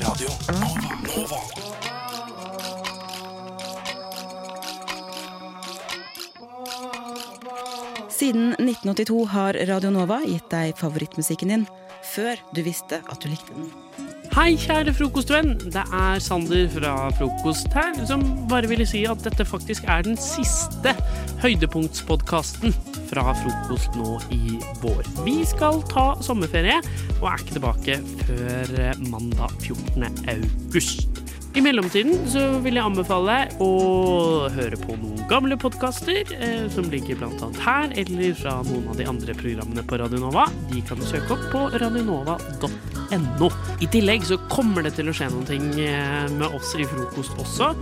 Radio Nova. Nova. Siden 1982 har Radio Nova gitt deg favorittmusikken din før du visste at du likte den. Hei, kjære frokostvenn. Det er Sander fra Frokost her, som bare ville si at dette faktisk er den siste høydepunktspodkasten fra frokost nå i vår. Vi skal ta sommerferie, og er ikke tilbake før mandag 14. august. I mellomtiden så vil jeg anbefale å høre på noen gamle podkaster, eh, som ligger annet her, eller fra noen av de andre programmene på Radio Nova. De kan du søke opp på radionova.no. I tillegg så kommer det til å skje noen ting eh, med oss i Frokost også.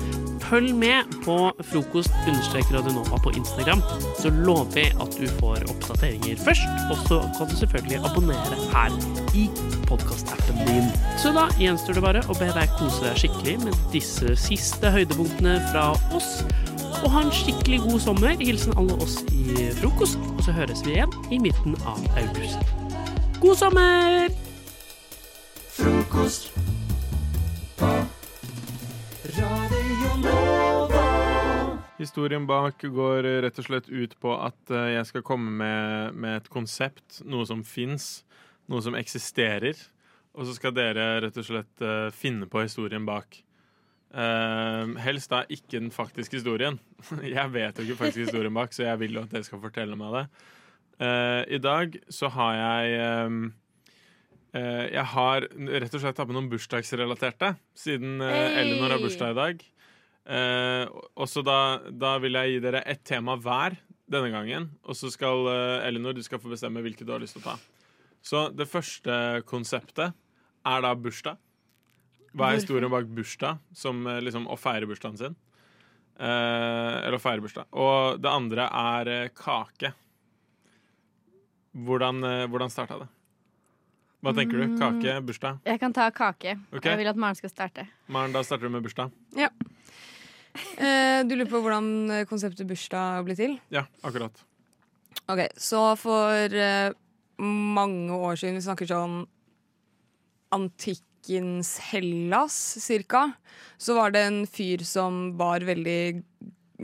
Følg med på frokost-radionova på Instagram, så lover vi at du får oppdateringer først. Og så kan du selvfølgelig abonnere her i podkastappen din. Så da gjenstår det bare å be deg kose deg skikkelig med disse siste høydepunktene fra oss. Og ha en skikkelig god sommer. Hilsen alle oss i Frokost. Og så høres vi igjen i midten av august. God sommer! Frokost på Radio Nova. Historien bak går rett og slett ut på at eh, jeg skal komme med, med et konsept, noe som fins, noe som eksisterer. Og så skal dere rett og slett eh, finne på historien bak. Uh, helst da ikke den faktiske historien. Jeg vet jo ikke faktisk historien bak, så jeg vil jo at dere skal fortelle meg det. Uh, I dag så har jeg eh, Jeg har rett og slett tatt med noen bursdagsrelaterte, siden uh, Hey! Elinor har bursdag i dag. Eh, og så da, da vil jeg gi dere ett tema hver denne gangen. Og så skal eh, Elinor du skal få bestemme hvilket du har lyst til å ta. Så det første konseptet er da bursdag. Hva er historien bak bursdag? Som eh, liksom å feire bursdagen sin. Eh, eller å feire bursdag. Og det andre er eh, kake. Hvordan, hvordan starta det? Hva tenker du? Kake, bursdag? Jeg kan ta kake. Okay. Jeg vil at Maren skal starte. Maren, da starter du med bursdag. Eh, du lurer på hvordan eh, konseptet bursdag ble til? Ja, akkurat. Ok, Så for eh, mange år siden, vi snakker sånn antikkens Hellas cirka, så var det en fyr som var veldig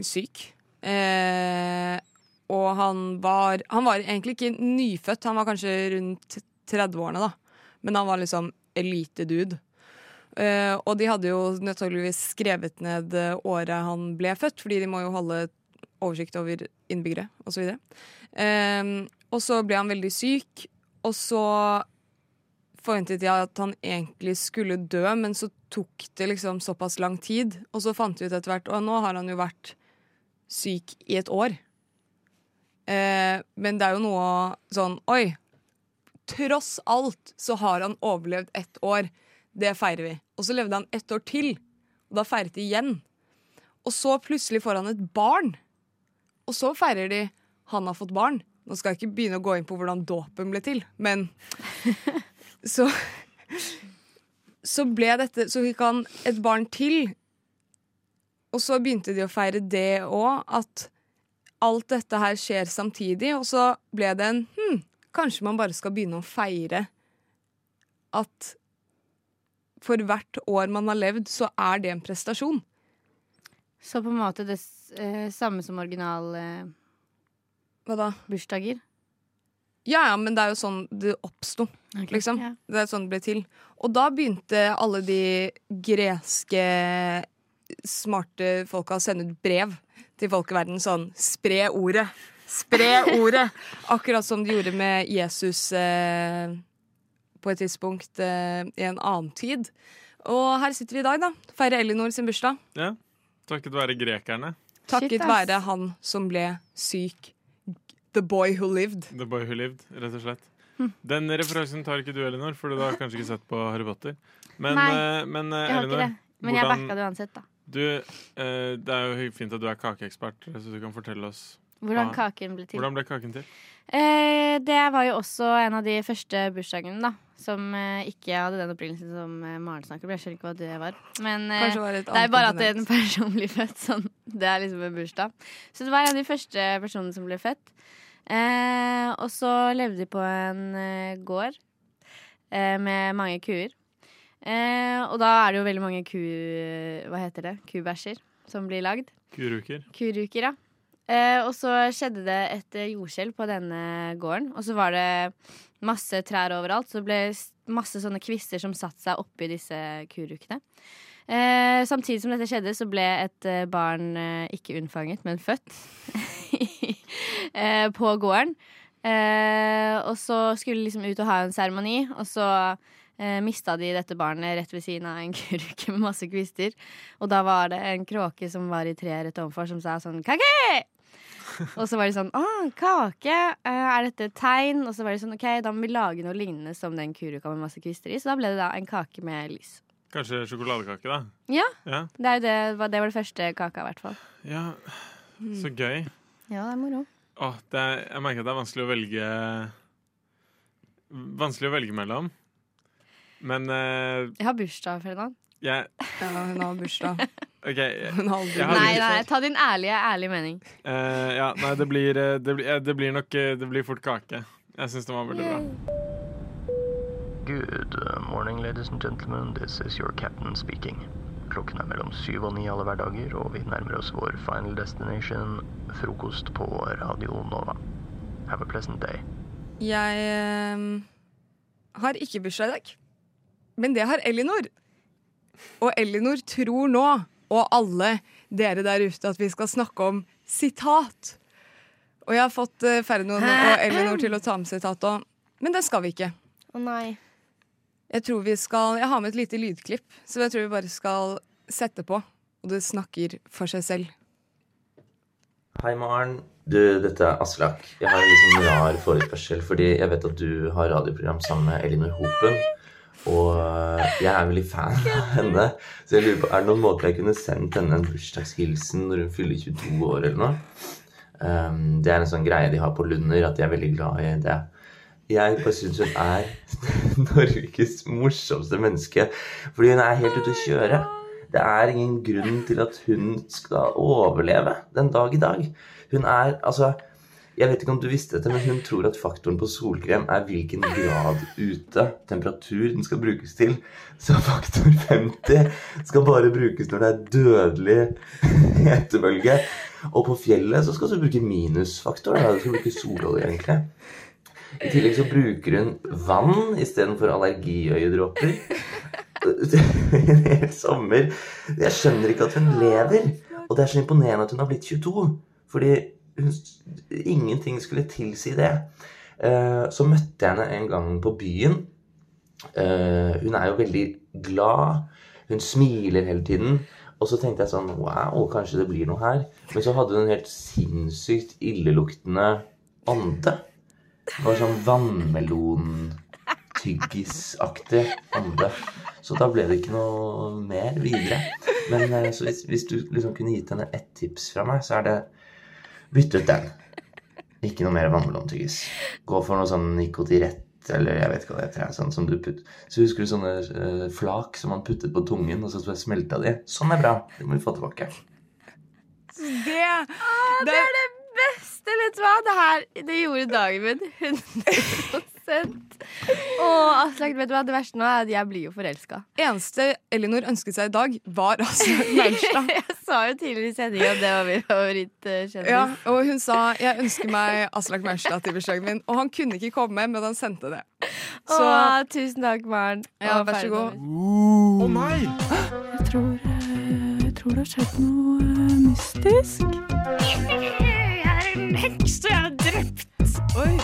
syk. Eh, og han var Han var egentlig ikke nyfødt, han var kanskje rundt 30-årene, da. Men han var liksom elitedude. Uh, og de hadde jo naturligvis skrevet ned eh, året han ble født, fordi de må jo holde oversikt over innbyggere osv. Uh, og så ble han veldig syk, og så forventet jeg at han egentlig skulle dø, men så tok det liksom såpass lang tid. Og så fant vi ut etter hvert Og nå har han jo vært syk i et år. Eh, men det er jo noe sånn Oi! Tross alt så har han overlevd ett år. Det feirer vi. Og så levde han ett år til, og da feiret de igjen. Og så plutselig får han et barn. Og så feirer de han har fått barn. Nå skal jeg ikke begynne å gå inn på hvordan dåpen ble til, men så Så ble dette Så fikk han et barn til. Og så begynte de å feire det òg, at alt dette her skjer samtidig. Og så ble det en hm, kanskje man bare skal begynne å feire at for hvert år man har levd, så er det en prestasjon. Så på en måte det eh, samme som original eh, Hva da? bursdager. Ja, ja, men det er jo sånn det oppsto. Liksom. Ja. Det er sånn det ble til. Og da begynte alle de greske smarte folka å sende ut brev til folkeverden sånn Spre ordet! Spre ordet! Akkurat som de gjorde med Jesus eh, på et tidspunkt eh, i en annen tid. Og her sitter vi i dag, da. Feirer Elinor sin bursdag. Ja. Takket være grekerne. Takket Shit, være han som ble syk. The boy who lived. The Boy Who Lived, rett og slett. Hm. Den referansen tar ikke du, Elinor, for du har kanskje ikke sett på Harry Potter. Men, Nei, eh, men eh, Jeg har ikke det. Men jeg backa det uansett, da. du, eh, det er jo fint at du er kakeekspert, så du kan fortelle oss Hvordan kaken ble til. Hvordan ble kaken til? Eh, det var jo også en av de første bursdagene, da. Som eh, ikke hadde den opprinnelsen som eh, Maren snakker om. Jeg skjønner ikke hva det var. Men eh, var et det er bare at en person blir født sånn. Det er liksom en bursdag. Så det var en av de første personene som ble født. Eh, og så levde de på en eh, gård eh, med mange kuer. Eh, og da er det jo veldig mange ku... Hva heter det? Kubæsjer som blir lagd. Kuruker. Kuruker, ja. Eh, og så skjedde det et eh, jordskjelv på denne gården. Og så var det masse trær overalt. Så det ble masse sånne kvister som satte seg oppi disse kurukene. Eh, samtidig som dette skjedde, så ble et eh, barn eh, ikke unnfanget, men født på gården. Og så skulle de liksom ut og ha en seremoni, og så eh, mista de dette barnet rett ved siden av en kuruke med masse kvister. Og da var det en kråke som var i treet rett overfor, som sa sånn kake! Og så var de sånn Å, kake! Eh, Er dette et tegn? Og så var de sånn OK, da må vi lage noe lignende som den kuruka med masse kvister i. Så da ble det da en kake med lys. Kanskje sjokoladekake, da. Ja. Ja. Det, er det, var- det var det første kaka, i hvert fall. ja. Så gøy. Ja, det er moro. Åh, det er, jeg merker at det er vanskelig å velge Vanskelig å velge mellom. Men uh, Jeg har bursdag, Ferdinand. jeg Ja, hun har bursdag. OK. jeg- Hun har aldri Jeg Nei, nei, ta din ærlige, ærlige mening. Uh, ja, nei, det blir, eh, det, blir, eh, det blir nok Det blir fort kake. Jeg syns den var veldig bra. Good uh, morning, ladies and gentlemen. This is your captain speaking. Klokken er mellom syv og ni alle hverdager, og vi nærmer oss vår final destination, frokost på Radio Nova. Have a pleasant day. Jeg eh, har ikke bursdag i dag. Men det har Elinor. Og Elinor tror nå, og alle dere der ute, at vi skal snakke om sitat. Og jeg har fått uh, Ferdinand og Elinor til å ta med sitat òg. Men det skal vi ikke. Å nei. Jeg tror vi skal, jeg har med et lite lydklipp, så jeg tror vi bare skal sette på. Og det snakker for seg selv. Hei, Maren. Du, dette er Aslak. Jeg har en sånn rar forespørsel, fordi jeg vet at du har radioprogram sammen med Elinor Hopen. Og øh, jeg er veldig fan av henne, så jeg lurer på, er det noen måte jeg kunne sendt henne en bursdagshilsen når hun fyller 22 år eller noe? Um, det er en sånn greie de har på Lunder, at de er veldig glad i det. Jeg bare syns hun er Norges morsomste menneske, fordi hun er helt ute å kjøre. Det er ingen grunn til at hun skal overleve den dag i dag. Hun er altså Jeg vet ikke om du visste dette, men hun tror at faktoren på solkrem er hvilken grad ute, temperatur, den skal brukes til. Så faktor 50 skal bare brukes når det er dødelig hetebølge. Og på fjellet så skal du bruke minusfaktor. Da. Du skal bruke sololje, egentlig. I tillegg så bruker hun vann istedenfor allergiøyedråper. En hel sommer. Jeg skjønner ikke at hun lever. Og det er så imponerende at hun har blitt 22. Fordi ingenting skulle tilsi det. Eh, Så møtte jeg henne en gang på byen. Eh, Hun er jo veldig glad. Hun smiler hele tiden. Og så tenkte jeg sånn Wow, kanskje det blir noe her. Men så hadde hun en helt sinnssykt illeluktende ånde. Det var sånn vannmelon-tyggisaktig ånde. Så da ble det ikke noe mer videre. Men eh, hvis, hvis du liksom kunne gitt henne ett tips fra meg, så er det bytte ut den. Ikke noe mer vannmelontyggis. Gå for noe sånn nikotirett, eller jeg vet ikke hva det heter. Sånn som du putt... Så husker du sånne uh, flak som man puttet på tungen, og så smelta de? Sånn er bra. Det må vi få tilbake. Det, Det er det beste! Vet du hva? Det her det gjorde dagen min 100 Å, Aslak, vet du hva? Det verste nå er at jeg blir jo forelska. eneste Elinor ønsket seg i dag, var altså Maurstad. Jeg sa jo tidligere i sendinga at det var min favorittkjendis. Ja, og hun sa 'jeg ønsker meg Aslak Maurstad til bursdagen min'. Og han kunne ikke komme, men han sendte det. Så Åh, tusen takk, Maren. Ja, vær så god. Å nei! Jeg tror, eh, jeg tror det har skjedd noe er drept Oi,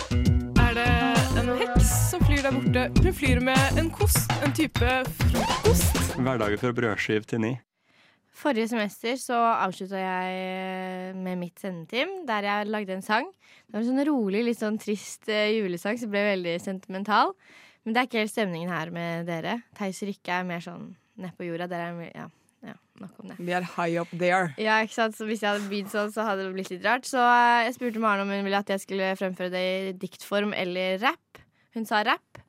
er det en heks som flyr der borte? Hun flyr med en kost, en type frokost. Hverdager fra brødskiv til ni. Forrige semester så avslutta jeg eh, med mitt sendeteam, der jeg lagde en sang. Det var en sånn rolig, litt sånn trist eh, julesang som ble veldig sentimental. Men det er ikke helt stemningen her med dere. Theis og Rikke er mer sånn nedpå jorda. Dere er ja, ja, nok om det. vi er high up there. Ja, ikke sant? Så Hvis jeg hadde begynt sånn, så hadde det blitt litt rart. Så eh, jeg spurte Maren om hun ville at jeg skulle fremføre det i diktform eller rapp. Hun sa rapp.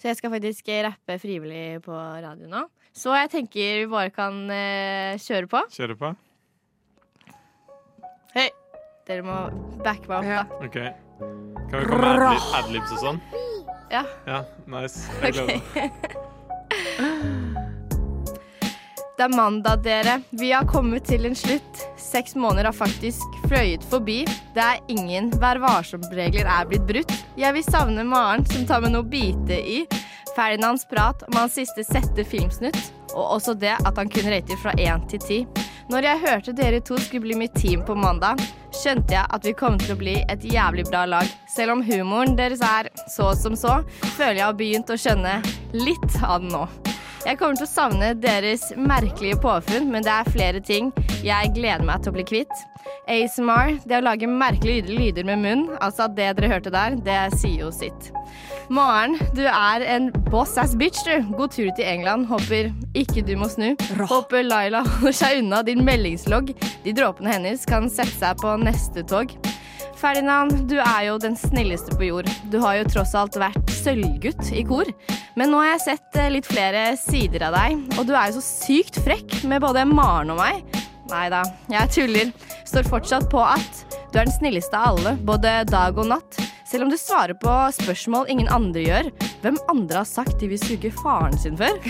Så jeg skal faktisk rappe frivillig på radio nå. Så jeg tenker vi bare kan eh, kjøre på. Kjøre på? Hei! Dere må backe meg opp, da. OK. Kan vi komme med adlib- adlibs og sånn? Ja. Ja, nice. Jeg gleder meg. Det er mandag, dere. Vi har kommet til en slutt. Seks måneder har faktisk fløyet forbi. Det er ingen Vær varsom-regler er blitt brutt. Jeg vil savne Maren som tar med noe å bite i. Ferdinands prat om hans siste sette filmsnutt, og også det at han kunne rate fra én til ti. Når jeg hørte dere to skulle bli mitt team på mandag, skjønte jeg at vi kom til å bli et jævlig bra lag. Selv om humoren deres er så som så, føler jeg har begynt å skjønne litt av den nå. Jeg kommer til å savne deres merkelige påfunn, men det er flere ting jeg gleder meg til å bli kvitt. ASMR, det å lage merkelige lyder med munn, altså det dere hørte der, det sier jo sitt. Maren, du er en boss ass bitch, du. God tur til England. Håper ikke du må snu. Håper Laila holder seg unna din meldingslogg. De dråpene hennes kan sette seg på neste tog. Ferdinand, du er jo den snilleste på jord. Du har jo tross alt vært sølvgutt i kor. Men nå har jeg sett eh, litt flere sider av deg, og du er jo så sykt frekk med både Maren og meg. Nei da, jeg tuller. Står fortsatt på at du er den snilleste av alle, både dag og natt. Selv om du svarer på spørsmål ingen andre gjør. Hvem andre har sagt de vil suge faren sin før?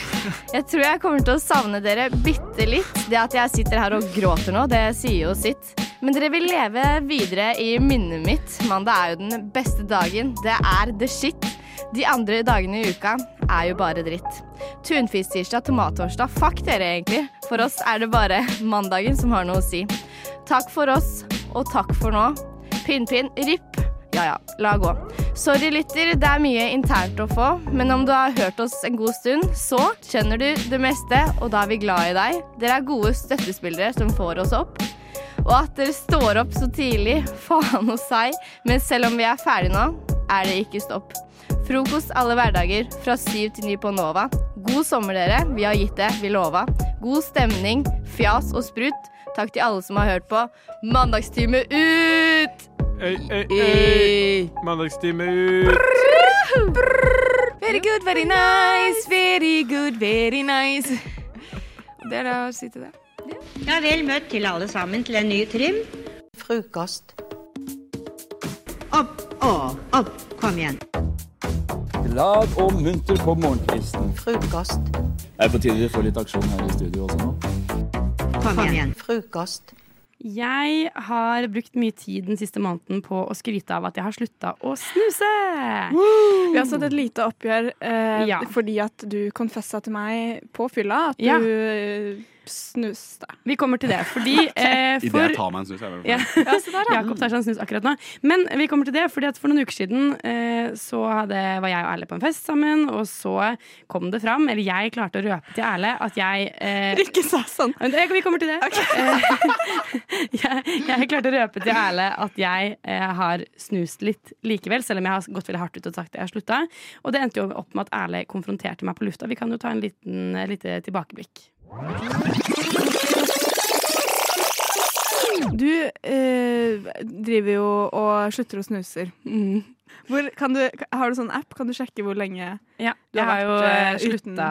Jeg tror jeg kommer til å savne dere bitte litt. Det at jeg sitter her og gråter nå, det sier jo sitt. Men dere vil leve videre i minnet mitt. Mandag er jo den beste dagen. Det er the shit. De andre dagene i uka er jo bare dritt. Tunfisktirsdag, tomattorsdag, fuck dere egentlig. For oss er det bare mandagen som har noe å si. Takk for oss, og takk for nå. Pinn-pinn, ripp. Ja ja, la gå. Sorry, lytter, det er mye internt å få, men om du har hørt oss en god stund, så skjønner du det meste, og da er vi glad i deg. Dere er gode støttespillere som får oss opp. Og at dere står opp så tidlig, faen hos seg, men selv om vi er ferdige nå, er det ikke stopp. Frokost alle hverdager fra syv til ni på Nova. God sommer, dere. Vi har gitt det, vi lova. God stemning, fjas og sprut. Takk til alle som har hørt på Mandagstime ut! Øy, øy, øy. Mandagstime ut. Very good, very nice, very good, very nice. Det er da å si til det. Ja, vel møtt til alle sammen til en ny trim. Frokost. Opp, opp, opp, kom igjen. Glad og munter på morgenkvisten. Frokost. Det er på tide vi får litt aksjon her i studio også nå. Kom igjen. Frokost. Jeg har brukt mye tid den siste måneden på å skryte av at jeg har slutta å snuse. Vi har satt et lite oppgjør eh, Ja. fordi at du konfessa til meg på fylla at Ja. du eh, da. Vi kommer til det, fordi eh, Idet jeg tar meg en snus. Jeg ja. Ja, så der. Jakob tar seg en snus akkurat nå. Men vi kommer til det, fordi at for noen uker siden eh, så hadde, var jeg og Erle på en fest sammen, og så kom det fram, eller jeg klarte å røpe til Erle at jeg eh, Rikke sa sånn. Men Vi kommer til det. Okay. jeg, jeg klarte å røpe til Erle at jeg eh, har snust litt likevel, selv om jeg har gått veldig hardt ut og sagt at jeg har slutta. Og det endte jo opp med at Erle konfronterte meg på lufta. Vi kan jo ta en liten eh, lite tilbakeblikk. Du eh, driver jo og slutter å snuser. Mm. Hvor, du, har du sånn app? Kan du sjekke hvor lenge Ja, du jeg har jo vært, eh, eh, uten? slutta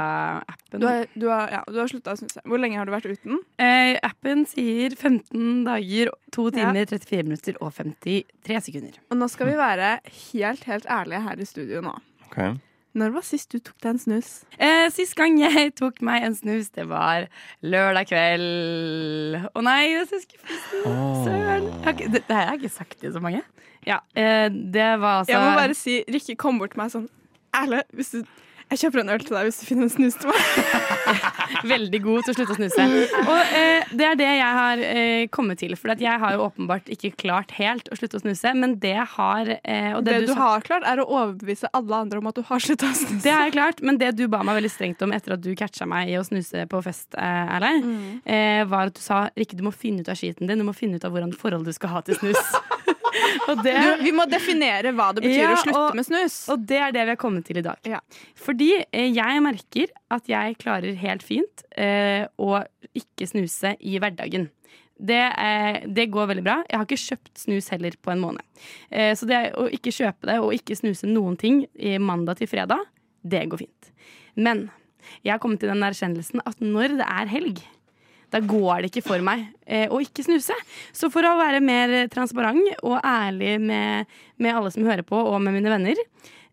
appen. Du har, du har, ja, du har slutta å snuse. Hvor lenge har du vært uten? Eh, appen sier 15 dager, 2 Ja. timer, 34 minutter og 53 sekunder. Og nå skal vi være helt, helt ærlige her i studio nå. Når var sist du tok deg en snus? Eh, sist gang jeg tok meg en snus, det var lørdag kveld. Å nei, det er så skuffende. Søren. Jeg Det, det har jeg ikke sagt til så mange. Ja, eh, det var altså Jeg må bare si, Rikke, kom bort til meg sånn Erle, hvis du jeg kjøper en øl til deg hvis du finner en snus til meg. Veldig god til å slutte å snuse. Og eh, det er det jeg har eh, kommet til. For jeg har jo åpenbart ikke klart helt å slutte å snuse, men det har eh, og det, du, sa- har klart, er å overbevise alle andre om at du har slutta å snuse. Det har jeg klart, men det du ba meg veldig strengt om etter at du catcha meg i å snuse på fest, eh, Erle, Mm. eh, var at du sa Rikke, du må finne ut av skiten din. Du må finne ut av hvordan forhold du skal ha til snus. det, Du, vi må definere hva det betyr Ja, å slutte og- med snus. Og det er det vi har kommet til i dag. Fordi eh, jeg merker at jeg klarer helt fint eh, å ikke snuse i hverdagen. Det, eh, det går veldig bra. Jeg har ikke kjøpt snus heller på en måned. Eh, så det å ikke kjøpe det og ikke snuse noen ting i mandag til fredag, det går fint. Men jeg har kommet til den erkjennelsen at når det er helg, da går det ikke for meg eh, å ikke snuse. Så for å være mer transparent og ærlig med, med alle som hører på, og med mine venner,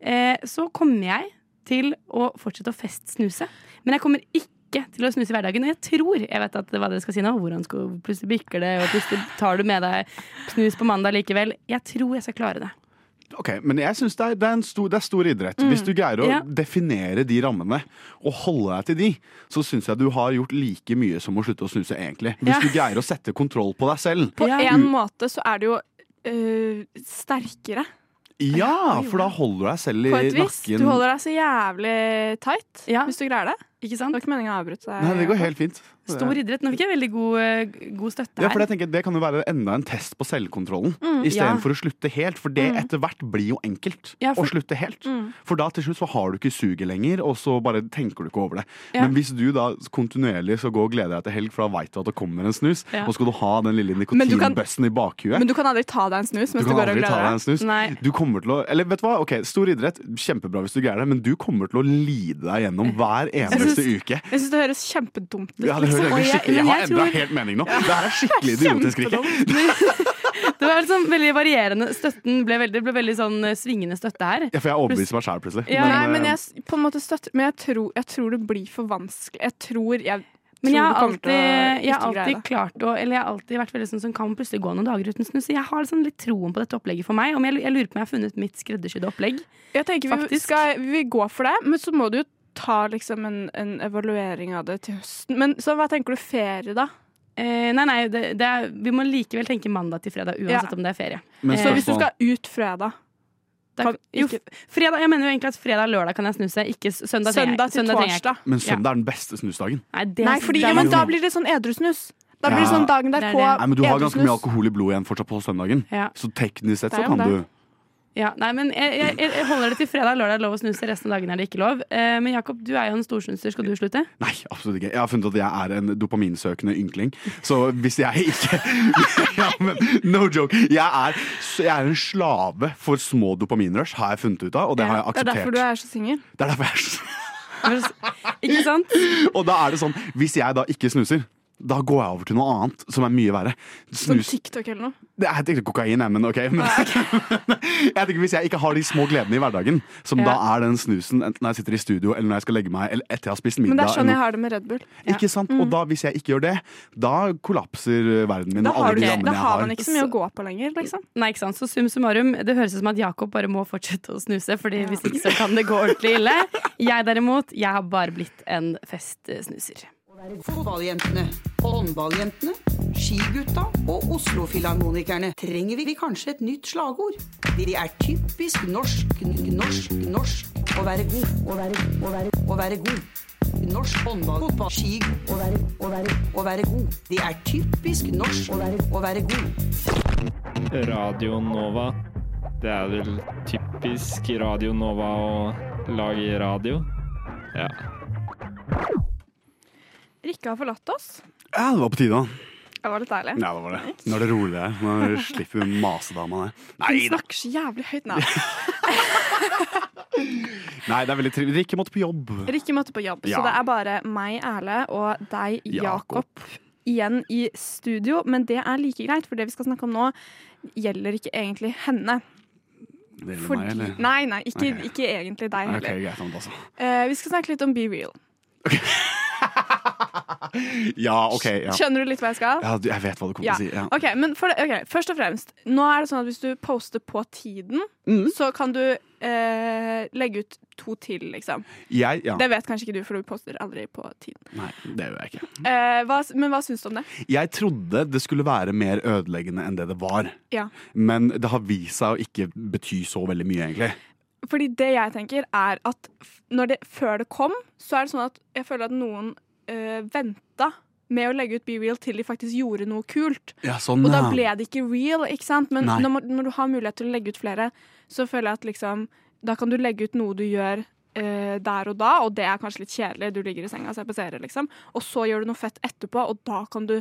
eh, så kommer jeg til å fortsette å festsnuse. Men jeg kommer ikke til å snuse i hverdagen. Og jeg tror jeg vet at hva dere skal si nå. Hvordan skal plutselig bikker det, og plutselig tar du med deg snus på mandag likevel. Jeg tror jeg skal klare det. Ok, Men jeg syns det, det, er det er stor idrett. Mm. Hvis du greier å Ja. definere de rammene og holde deg til de, så syns jeg du har gjort like mye som å slutte å snuse, egentlig. Hvis Ja. du greier å sette kontroll på deg selv. På ja. en måte så er det jo øh, sterkere. Ja, for da holder du deg selv i På et vis. nakken. Du holder deg så jævlig tight hvis du greier det. Ikke sant? Det var ikke meninga å avbryte deg. Nei, det går helt fint. Stor idrett. Nå fikk jeg veldig god, eh, god støtte Ja, for jeg tenker Det kan jo være enda en test på selvkontrollen, Mm, istedenfor ja. å slutte helt. For det Mm. etter hvert blir jo enkelt Ja, for- å slutte helt. Mm. For da til slutt så har du ikke suget lenger, og så bare tenker du ikke over det. Ja. Men hvis du da kontinuerlig skal gå og glede deg til helg, for da veit du at det kommer en snus, Ja. og skal du ha den lille nikotinbøssen i bakhuet Men du kan aldri ta deg en snus du mens du, kan går og deg gleder en snus. Du kommer til å Eller vet du hva, ok, stor idrett, kjempebra hvis du greier det, men du kommer til å lide deg gjennom hver Jeg synes, uke. Jeg syns det høres kjempedumt ut. Ja, det liksom. egentlig skikkelig Jeg har endra tror- helt mening nå. Det her er skikkelig idiotisk, Rikke. Det var liksom veldig varierende. Støtten ble veldig, ble veldig sånn eh, svingende støtte her. Ja, for jeg overbeviser meg sjæl plutselig. Ja, nei, eh, men jeg på en måte støtter Men jeg tror, jeg tror det blir for vanskelig. Jeg tror jeg Men jeg har alltid, å jeg har alltid klart å Eller jeg har alltid vært veldig sånn som kan plutselig gå noen dager uten snus. Så Jeg har liksom litt troen på dette opplegget for meg. Om jeg, jeg lurer på om jeg har funnet mitt skreddersydde opplegg. Jeg tenker vi, skal, vi går gå for det, men så må du jo ta liksom en, en evaluering av det til høsten. Men så hva tenker du ferie, da? Eh, nei, nei, det, det er, vi må likevel tenke mandag til fredag, uansett Ja. om det er ferie. Men Så hvis du skal ut fredag Da, Kan jo, fredag, jeg mener jo egentlig at fredag og lørdag kan jeg snuse, ikke søndag. Søndag til ikke. torsdag. Men Ja. søndag er den beste snusdagen. Nei, det, Nei, fordi, det er ja, men jo- da blir det sånn edrusnus. Da blir det Ja. sånn dagen Det er derpå. Nei, men Du har ganske mye alkohol i blodet igjen fortsatt på søndagen. Ja. Så teknisk sett så kan det. du Ja, nei, men jeg, jeg, jeg holder det til fredag. Lørdag er lov å snuse, resten av dagen er det ikke lov. Eh, men Jakob, du er jo en storsnuser. Skal du slutte? Nei, absolutt ikke. Jeg har funnet at jeg er en dopaminsøkende ynkling. Så hvis jeg ikke ja, men, No joke. Jeg er, jeg er en slave for små dopaminrush, har jeg funnet ut av, og det har jeg Det er derfor du er så singel. Det er derfor jeg er så Ikke sant? Og da er det sånn, hvis jeg da ikke snuser, da går jeg over til noe annet som er mye verre. Som TikTok eller noe. Det er ikke kokain, jeg, men ok. Men, jeg tenker Hvis jeg ikke har de små gledene i hverdagen, som Ja. da er den snusen enten når jeg sitter i studio, eller når jeg skal legge meg, eller etter jeg har spist middag Men det er sånn jeg har det med Red Bull. Ikke sant? Og da, hvis jeg ikke gjør det, da kollapser verden min Da har, alle da har man ikke så mye å gå på lenger, liksom. Nei, ikke sant. Så sum summarum, det høres ut som at Jakob bare må fortsette å snuse, Fordi hvis ikke så kan det gå ordentlig ille. Jeg derimot, jeg har bare blitt en festsnuser. Fotballjentene, håndballjentene, skigutta og Oslo-filharmonikerne. Trenger vi kanskje et nytt slagord? De er typisk norsk, norsk, norsk å være god, å være, å være, å være god. Norsk håndball, fotball, ski, å være, å være, å være god. De er typisk norsk å være, å være god. Radio Nova. Det er vel typisk Radio Nova å lage radio. Ja. Rikke har forlatt oss. Ja, det var på tide. Det var litt deilig. Ja, det var det. Nå er det roligere. Nå slipper vi masedama. Hun Nei da. snakker så jævlig høyt nå. Nei, det er veldig trivelig. Rikke måtte på jobb. Rikke måtte på jobb, Ja. så det er bare meg, Erle, og deg, Jakob. Jakob, igjen i studio. Men det er like greit, for det vi skal snakke om nå, gjelder ikke egentlig henne. Det gjelder meg, eller? nei, nei, ikke, Ok. ikke egentlig deg Ok, heller. greit, altså. Eh, vi skal snakke litt om Be Real. Ja, OK. Ja. Skjønner du litt hva jeg skal? Ja, jeg vet hva du kommer Ja. til å si. Ja. Okay, men det, ok, Først og fremst, nå er det sånn at hvis du poster på tiden, Mm. så kan du eh, legge ut to til, liksom. Jeg, ja. Det vet kanskje ikke du, for du poster aldri på tiden. Nei, det gjør jeg ikke. Eh, hva, men hva syns du om det? Jeg trodde det skulle være mer ødeleggende enn det det var. Ja. Men det har vist seg å ikke bety så veldig mye, egentlig. Fordi det jeg tenker er at når det, før det kom, så er det sånn at jeg føler at noen øh, venta med å legge ut Be Real til de faktisk gjorde noe kult. Ja, sånn, og da ble det ikke real, ikke sant? Men når, når du har mulighet til å legge ut flere, så føler jeg at liksom Da kan du legge ut noe du gjør øh, der og da, og det er kanskje litt kjedelig, du ligger i senga og ser på serier, liksom. Og så gjør du noe fett etterpå, og da kan du,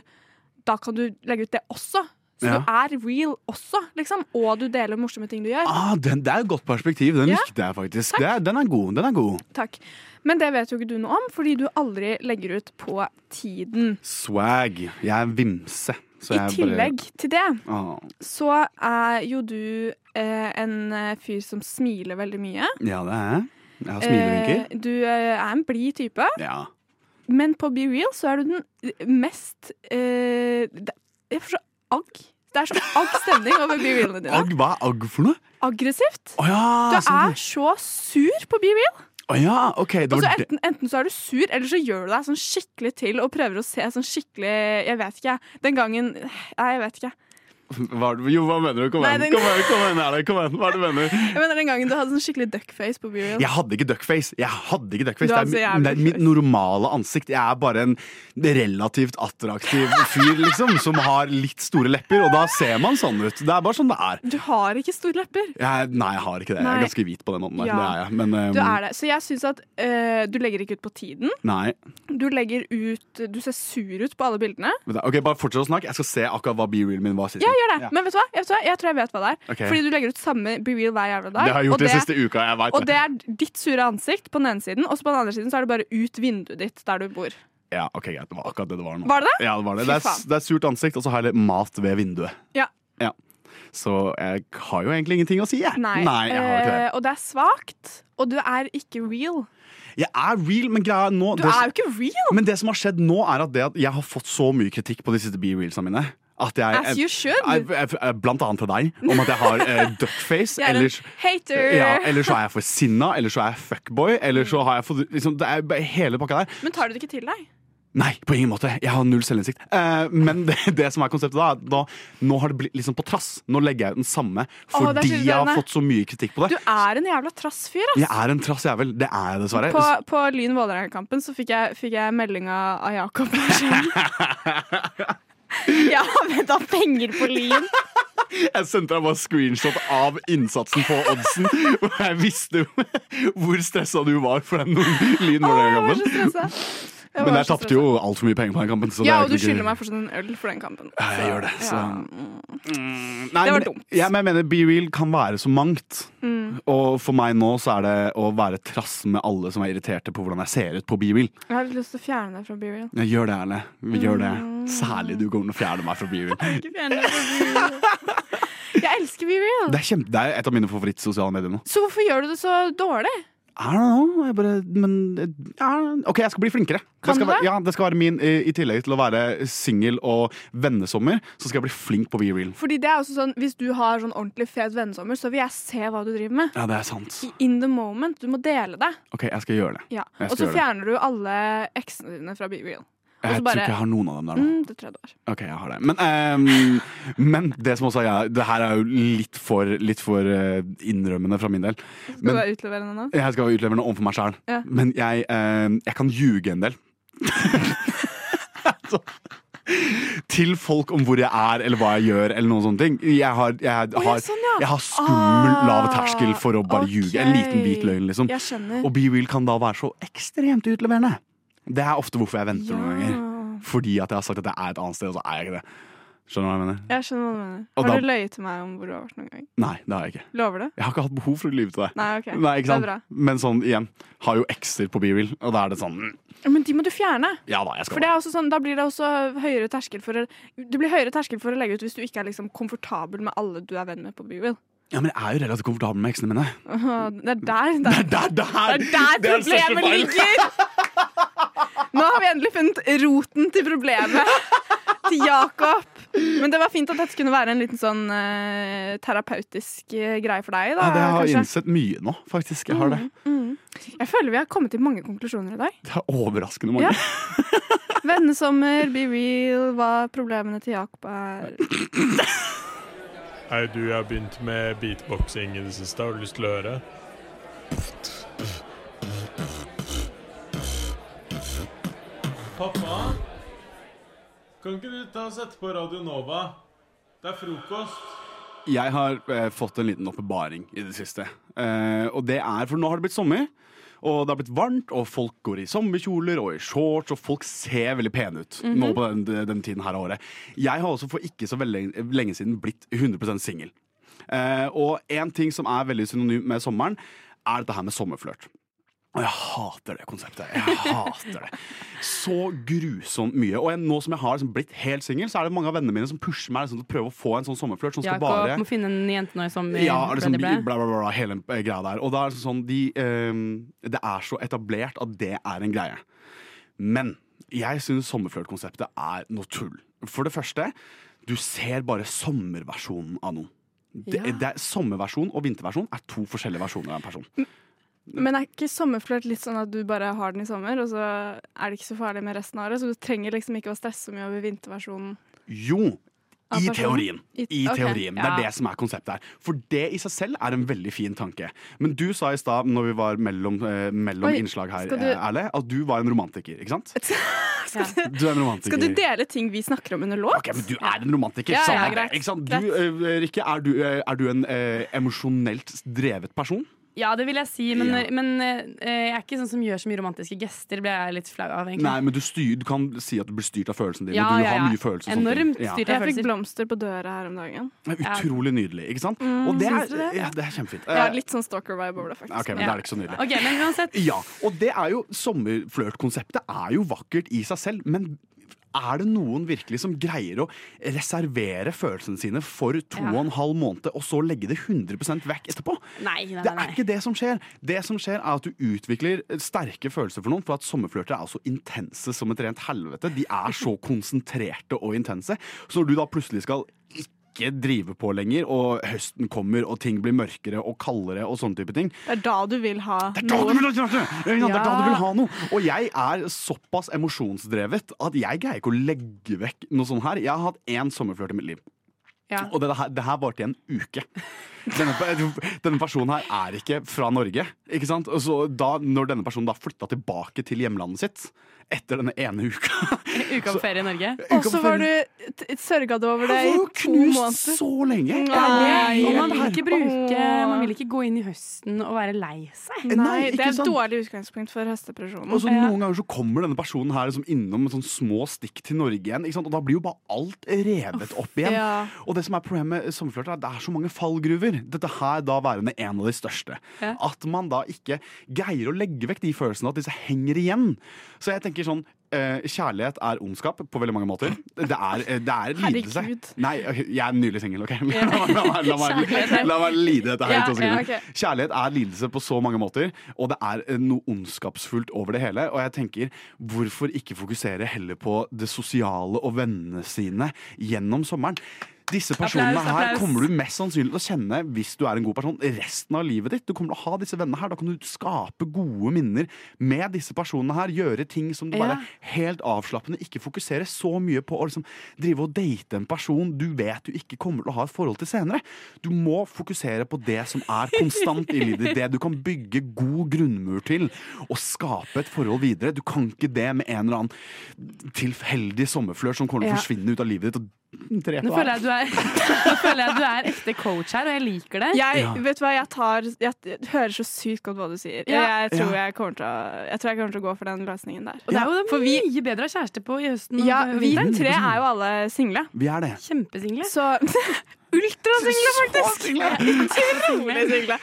da kan du legge ut det også. Så Ja. du er real også, liksom. Og du deler morsomme ting du gjør. Ah, den, det er et godt perspektiv. Den Ja. likte jeg faktisk. Det den er god. Den er god. Takk. Men det vet jo ikke du noe om, fordi du aldri legger ut på tiden. Swag. Jeg er vimse. Så I tillegg tillegg til det, ah, så er jo du eh, en eh, fyr som smiler veldig mye. ja, det er jeg. Jeg har smilevinker. Eh, du eh, er en blid type. Ja. men på Be Real så er du den mest eh, Jeg får så agg. Det er sånn agg stemning over Be Realene dine. Agg, hva er agg for noe? Aggressivt. Oh, ja, du sånn. er så sur på Be Real. Å ja, OK. Det Og så det. enten, enten så er du sur, eller så gjør du deg sånn skikkelig til og prøver å se sånn skikkelig Jeg vet ikke. Den gangen Nei, jeg vet ikke. Hva, jo, hva mener du? Kom igjen, kom igjen, kom igjen, her, kom igjen. Hva er det du mener? Jeg mener den gangen du hadde sånn skikkelig duckface på Be Real. Jeg hadde ikke duckface. Jeg hadde ikke duckface. Det er, det er mitt normale ansikt. Jeg er bare en relativt attraktiv fyr, liksom, som har litt store lepper, og da ser man sånn ut. Det er bare sånn det er. Du har ikke store lepper. Jeg, nei, jeg har ikke det. Jeg er ganske hvit på den måten der. Ja. Det er jeg. Men um, Du er det. Så jeg syns at uh, du legger ikke ut på tiden. Nei. Du legger ut Du ser sur ut på alle bildene. Ok, Bare fortsett å snakke. Jeg skal se akkurat hva be-real min var sist. Ja, gjør det. Ja. Men vet du vet hva? jeg tror jeg vet hva det er. Okay. Fordi du legger ut samme Be Real hver jævla dag. Det har jeg gjort og det siste uka. Jeg vet Og det er ditt sure ansikt på den ene siden, og så på den andre siden så er det bare ut vinduet ditt der du bor. Ja, ok, greit. Det var akkurat det det var nå. Var det det? Ja, det var det. Det er, det er surt ansikt, og så har jeg litt mat ved vinduet. Ja. Ja. Så jeg har jo egentlig ingenting å si, jeg. Nei. jeg har ikke det. Eh, og det er svakt. Og du er ikke real. Jeg er real, men greia nå Du det, er jo ikke real! Men det som har skjedd nå, er at, det at jeg har fått så mye kritikk på de siste be-reelsene mine. At jeg, As you should. Blant annet fra deg, om at jeg har uh, duckface. Jeg er en hater. ja, eller så er jeg for sinna, eller så er jeg fuckboy. Eller så har jeg for, liksom, Det er hele pakka der. Men tar du det ikke til deg? Nei, på ingen måte. Jeg har null selvinnsikt. Uh, men det, det som er konseptet da, da, nå har det blitt liksom på trass. Nå legger jeg ut den samme fordi oh, jeg har fått så mye kritikk på det. Du er en jævla trassfyr, ass. Jeg er en trass jævel. Det er jeg dessverre. På, på Lyn Vålerenga-kampen så fikk jeg, fikk jeg melding av Jakob. Jeg har da, penger på Lyn. Jeg sendte deg bare screenshot av innsatsen på oddsen. Og jeg visste hvor stressa du var for den Lyn Vålerenga-kampen. Jeg Men jeg tapte jo altfor mye penger på den kampen. Ja, og du skylder meg fortsatt en øl for den kampen. Ja, jeg gjør det. Så. Ja. Nei, Det var men- dumt. Ja, men jeg mener Be Real kan være så mangt. Mm. Og for meg nå så er det å være trass med alle som er irriterte på hvordan jeg ser ut på Be Real. Jeg har litt lyst til å fjerne deg fra Be Real. Ja, gjør det, Erle. Gjør det. Mm. Særlig du kommer til å fjerne meg fra Be Real. Ikke fjerne deg fra Be Real. Jeg elsker Be Real. Det er, kjempe, det er et av mine favorittsosiale medier nå. Så hvorfor gjør du det så dårlig? I don't know. Bare, men ja, OK, jeg skal bli flinkere. Kan det skal, være-? Ja, det skal være min I, i tillegg til å være singel og vennesommer, så skal jeg bli flink på Be Real. Fordi det er også sånn, Hvis du har sånn ordentlig fet vennesommer, så vil jeg se hva du driver med. Ja, det er sant. I- In the moment. Du må dele det. OK, jeg skal gjøre det. Ja. Og så fjerner det. du alle eksene dine fra Be Real. Og Jeg bare, tror ikke jeg har noen av dem der nå. Mm, det tror jeg du har. Ok, jeg har det. Men, um, men det som også er ja, det her er jo litt for, litt for eh, innrømmende fra min del. Skal Men du være utleverende nå? jeg skal være utleverende overfor meg sjæl. Ja. Men jeg, um, jeg kan ljuge en del. altså Til folk om hvor jeg er, eller hva jeg gjør, eller noen sånne ting. Jeg har, jeg har, ja, sånn, ja. jeg har skummel Ah, lav terskel for å bare ljuge. En liten bit løgn, liksom. Og Be Real kan da være så ekstremt utleverende. Det er ofte hvorfor jeg venter noen ganger. Fordi at jeg har sagt at jeg er et annet sted, og så er jeg ikke det. Skjønner du hva jeg mener? Jeg skjønner hva du mener. Har da- du løyet til meg om hvor du har vært noen gang? Nei, det har jeg ikke. Lover du? Jeg har ikke hatt behov for å lyve til deg. Nei, ok. Nei, ikke Det er bra. Men sånn igjen, har jo ekser på BeReal, og da er det sånn mm, Men de må du fjerne. Ja da, jeg skal For det er også sånn, Da blir det også høyere terskel for å, det blir høyere terskel for å legge ut hvis du ikke er liksom komfortabel med alle du er venn med på BeReal. Ja, men jeg er jo relativt komfortabel med eksene mine. Det er der, er der, det er der Det er der problemet ligger! Nå har vi endelig funnet roten til problemet. Til Jakob. Men det var fint at dette kunne være en liten sånn uh, terapeutisk eh, greie for deg. Da, Ja, det har kanskje. innsett mye nå, faktisk. Jeg har det. Mm. Jeg føler vi har kommet til mange konklusjoner i dag. Det er overraskende mange. Ja. Vennesommer, be real, hva problemene til Jakob er. Hei, du, jeg har begynt med beatboxing i det siste. Har du lyst til å høre? Pappa? Kan ikke du ta og sette på Radio Nova? Det er frokost. Jeg har eh, fått en liten åpenbaring i det siste. Eh, og det er, for nå har det blitt sommer. Og det har blitt varmt, og folk går i sommerkjoler og i shorts, og folk ser veldig pene ut Mhm. nå på den, den tiden her av året. Jeg har også for ikke så veldig lenge siden blitt 100 singel. Eh, og en ting som er veldig synonym med sommeren, er dette her med sommerflørt. Og jeg hater det konseptet. Jeg hater det. Så grusomt mye. Og jeg, nå som jeg har liksom blitt helt singel, så er det mange av vennene mine som pusher meg liksom, til å prøve å få en sånn sommerflørt som skal Jakob bare må finne en jente nå i sommer. ja, liksom, bla, bla, bla, bla, bla. hele den greia der. Og da er det sånn de, um, Det er så etablert at det er en greie. Men jeg syns sommerflørtkonseptet er noe tull. For det første, du ser bare sommerversjonen av noen. Det, Ja. det er, sommerversjon og vinterversjon er to forskjellige versjoner av en person. Men er ikke sommerflørt litt sånn at du bare har den i sommer, og så er det ikke så farlig med resten av året? Så du trenger liksom ikke å stresse så mye over vinterversjonen? Jo, i teorien. I- teorien. Det er det som er konseptet her. For det i seg selv er en veldig fin tanke. Men du sa i stad, når vi var mellom, eh, mellom Oi, innslag her, du- eh, Erle, at du var en romantiker, ikke sant? Du er en romantiker. Skal du dele ting vi snakker om under låt? Ok, men Du er en romantiker. Ja, ja, samme greit. Du, eh, Rikke, er du, eh, er du en eh, emosjonelt drevet person? Ja, det vil jeg si, men, Ja. men eh, jeg er ikke sånn som gjør så mye romantiske gester. Blir jeg litt flau av, egentlig. Nei, men du, styr, du kan si at du blir styrt av følelsene dine. Ja, du ja, har ja. mye følelser. Enormt styrt Jeg fikk blomster på døra her om dagen. Utrolig nydelig, ikke sant? Mm, og det er, det? Ja, det er kjempefint. Jeg har Eh, litt sånn stalker-vibe over det, faktisk. Ok, men det er ikke så nydelig. Ok, men uansett. Ja, og det er jo Sommerflørtkonseptet er jo vakkert i seg selv, men er det noen virkelig som greier å reservere følelsene sine for to Ja. og en halv måned, og så legge det 100% vekk etterpå? Nei, nei, Det er ikke det som skjer. Det som skjer er at du utvikler sterke følelser for noen, for at sommerflørter er så intense som et rent helvete. De er så konsentrerte og intense. Så når du da plutselig skal ikke drive på lenger, og høsten kommer, og ting blir mørkere og kaldere og sånne type ting, Det er da du vil ha det er da du vil ha det! Det er da du vil ha noe. Og jeg er såpass emosjonsdrevet at jeg greier ikke å legge vekk noe sånt her. Jeg har hatt én sommerflørt i mitt liv. Ja. Og det her, det her varte i en uke. Denne, denne personen her er ikke fra Norge. Ikke sant? Og så da, når denne personen da flytta tilbake til hjemlandet sitt etter denne ene uka Uka på ferie i Norge. Og så var du sørga du over det i to knust måneder. så lenge. Nei, Og man vil ikke bruke Man vil ikke gå inn i høsten og være lei seg. Nei, det er et dårlig utgangspunkt for høstdepresjonen. Og så Noen ganger så kommer denne personen her liksom innom med sånn små stikk til Norge igjen. Ikke sant? Og da blir jo bare alt revet opp igjen. Ja. Og det som er problemet med sommerflørt, er at det er så mange fallgruver. Dette her da værende en av de største. Ja. At man da ikke greier å legge vekk de følelsene, at disse henger igjen. Så jeg tenker sånn eh, Kjærlighet er ondskap på veldig mange måter. Det er, eh, det er lidelse. Nei, jeg er nylig singel, OK? La, meg- la, meg- la, meg- la meg lide dette her Ja, ja, ok. Kjærlighet er lidelse på så mange måter, og det er eh, noe ondskapsfullt over det hele. Og jeg tenker, hvorfor ikke fokusere heller på det sosiale og vennene sine gjennom sommeren? Disse personene Applaus, her kommer du mest sannsynlig til å kjenne hvis du er en god person resten av livet ditt. Du kommer til å ha disse vennene her, Da kan du skape gode minner med disse personene her. Gjøre ting som du bare Ja. helt avslappende ikke fokuserer så mye på å liksom drive og date en person du vet du ikke kommer til å ha et forhold til senere. Du må fokusere på det som er konstant i livet ditt, det du kan bygge god grunnmur til, og skape et forhold videre. Du kan ikke det med en eller annen tilfeldig sommerflørt som kommer til å forsvinne ut av livet ditt. og drepe deg. Er, nå føler jeg at du er ekte coach her, og jeg liker det. Jeg, Ja. vet du hva, jeg tar Jeg hører så sykt godt hva du sier. Ja. Jeg, tror Ja. jeg, kommer til å, jeg tror jeg kommer til å gå for den løsningen der. Og det er jo For vi- mye bedre å ha kjæreste på i høsten. Ja, vi tre er jo alle single. Vi er det. Kjempesingle. Så Ultrasingle, faktisk! Utrolig single.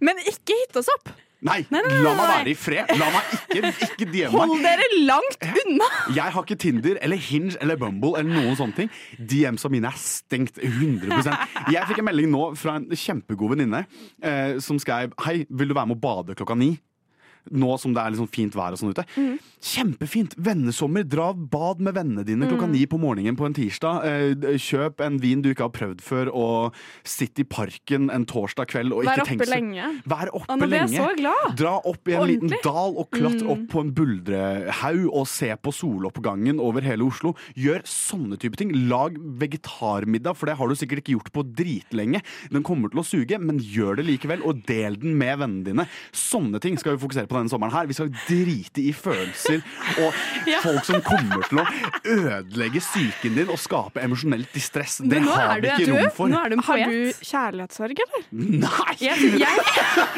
Men ikke hit oss opp! Nei, nei, nei, la meg være i fred! La meg ikke, ikke DM Hold dere langt unna! Jeg har ikke Tinder eller Hinge eller Bumble eller noen sånne ting. DMs-a mine er stengt 100% Jeg fikk en melding nå fra en kjempegod venninne eh, som skrev Hei, vil du være med å bade klokka ni? Nå som det er sånn fint vær og sånn ute. Kjempefint! Vennesommer. Dra bad med vennene dine klokka Mm. ni på morgenen på en tirsdag. Eh, kjøp en vin du ikke har prøvd før, og sitt i parken en torsdag kveld og Vær ikke tenk så lenge. Vær oppe lenge. nå ble jeg så glad. Dra opp i en liten dal og klatre Mm. opp på en buldrehaug og se på soloppgangen over hele Oslo. Gjør sånne type ting. Lag vegetarmiddag, for det har du sikkert ikke gjort på dritlenge. Den kommer til å suge, men gjør det likevel, og del den med vennene dine. Sånne ting skal vi fokusere på denne sommeren her. Vi skal drite i følelser og folk som kommer til å ødelegge psyken din og skape emosjonelt distress. Det har vi du- ikke rom for. nå er du en Har du kjærlighetssorg, eller? Nei! Jeg, jeg,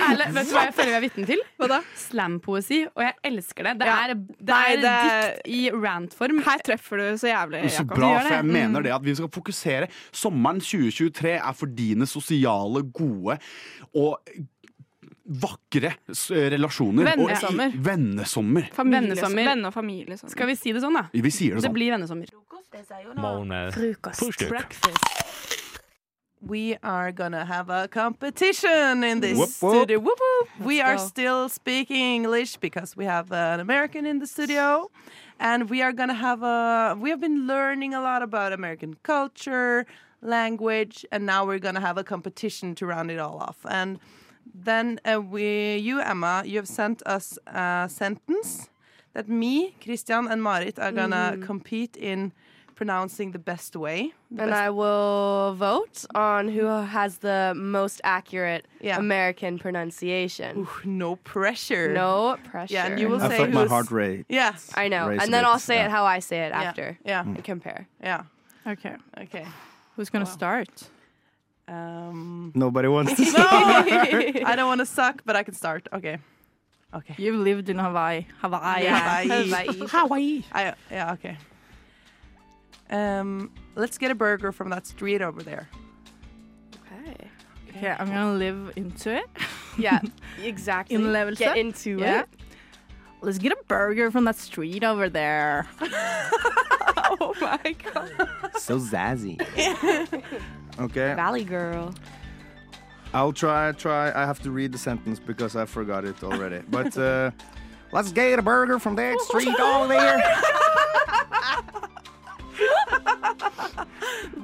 ærlig, vet du hva jeg føler jeg er vitne til? Hva da? Slampoesi, og jeg elsker det. Det er, det Nei, er det- dikt i rant-form. Her treffer du så jævlig, Jakob. Så bra, for jeg mener det at vi skal fokusere Sommeren 2023 er for dine sosiale, gode og vakre relasjoner. relasjoner. Og- Vennesommer. Vennesommer. Familie, Vennesommer. Venn- og familie. Sånn. Skal vi si det sånn, da? Vi sier det sånn. Det blir vennesommer. Frokost. Breakfast. we are gonna have a competition in this Whoop, whoop. studio. Whoop, whoop. We are go. still speaking English because we have an American in the studio, and we are gonna have a. We have been learning a lot about American culture, language, and now we're gonna have a competition to round it all off. And then uh, we, you Emma, you have sent us a sentence that me, Christian, and Marit are gonna Mhm. compete in pronouncing the best way. The And best- I will vote on who has the most accurate American pronunciation. no pressure. No pressure. Yeah, and you will I say felt my heart rate. Yes. I know. And then I'll say yeah. it how I say it after. yeah. And compare. Yeah. Okay. Okay. Who's gonna start? Um, Nobody wants to no, I don't want to suck, but I can start. Okay. Okay. You've lived in Hawaii. Hawaii. Yeah, Hawaii. Hawaii. I, yeah. Okay. Um, let's get a burger from that street over there. Okay. Okay, I'm gonna live into it. Yeah, exactly. In level Get set. into Yeah. it. Let's get a burger from that street over there. oh my god. So zazzy. Okay. Valley girl. I'll try, try. I have to read the sentence because I forgot it already. But uh, let's get a burger from that street over there.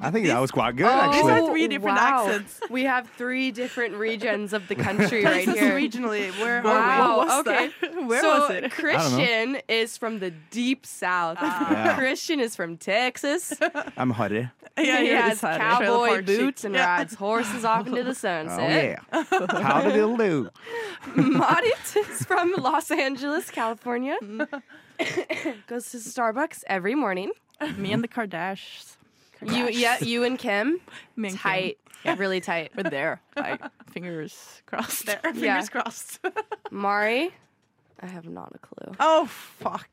I think that was quite good, actually. three different oh, wow. We have three different regions of the country right This here. regionally. Where wow. are we? What was okay. that? Where so was it? Christian is from the deep south. Ah. Yeah. Christian is from Texas. I'm Harry. Yeah, he yeah, has it's Harry. cowboy Trailer park boots and Yeah. rides horses off into the Oh, sunset. yeah. How did it do? Marit is from Los Angeles, California. Goes to Starbucks every morning. Me and the Kardashians. You, yeah, you and Kim, Me and Kim. tight, Yeah. really tight. We're there. Like fingers crossed. There, fingers Yeah. crossed. Mari, I have not a clue. Oh fuck!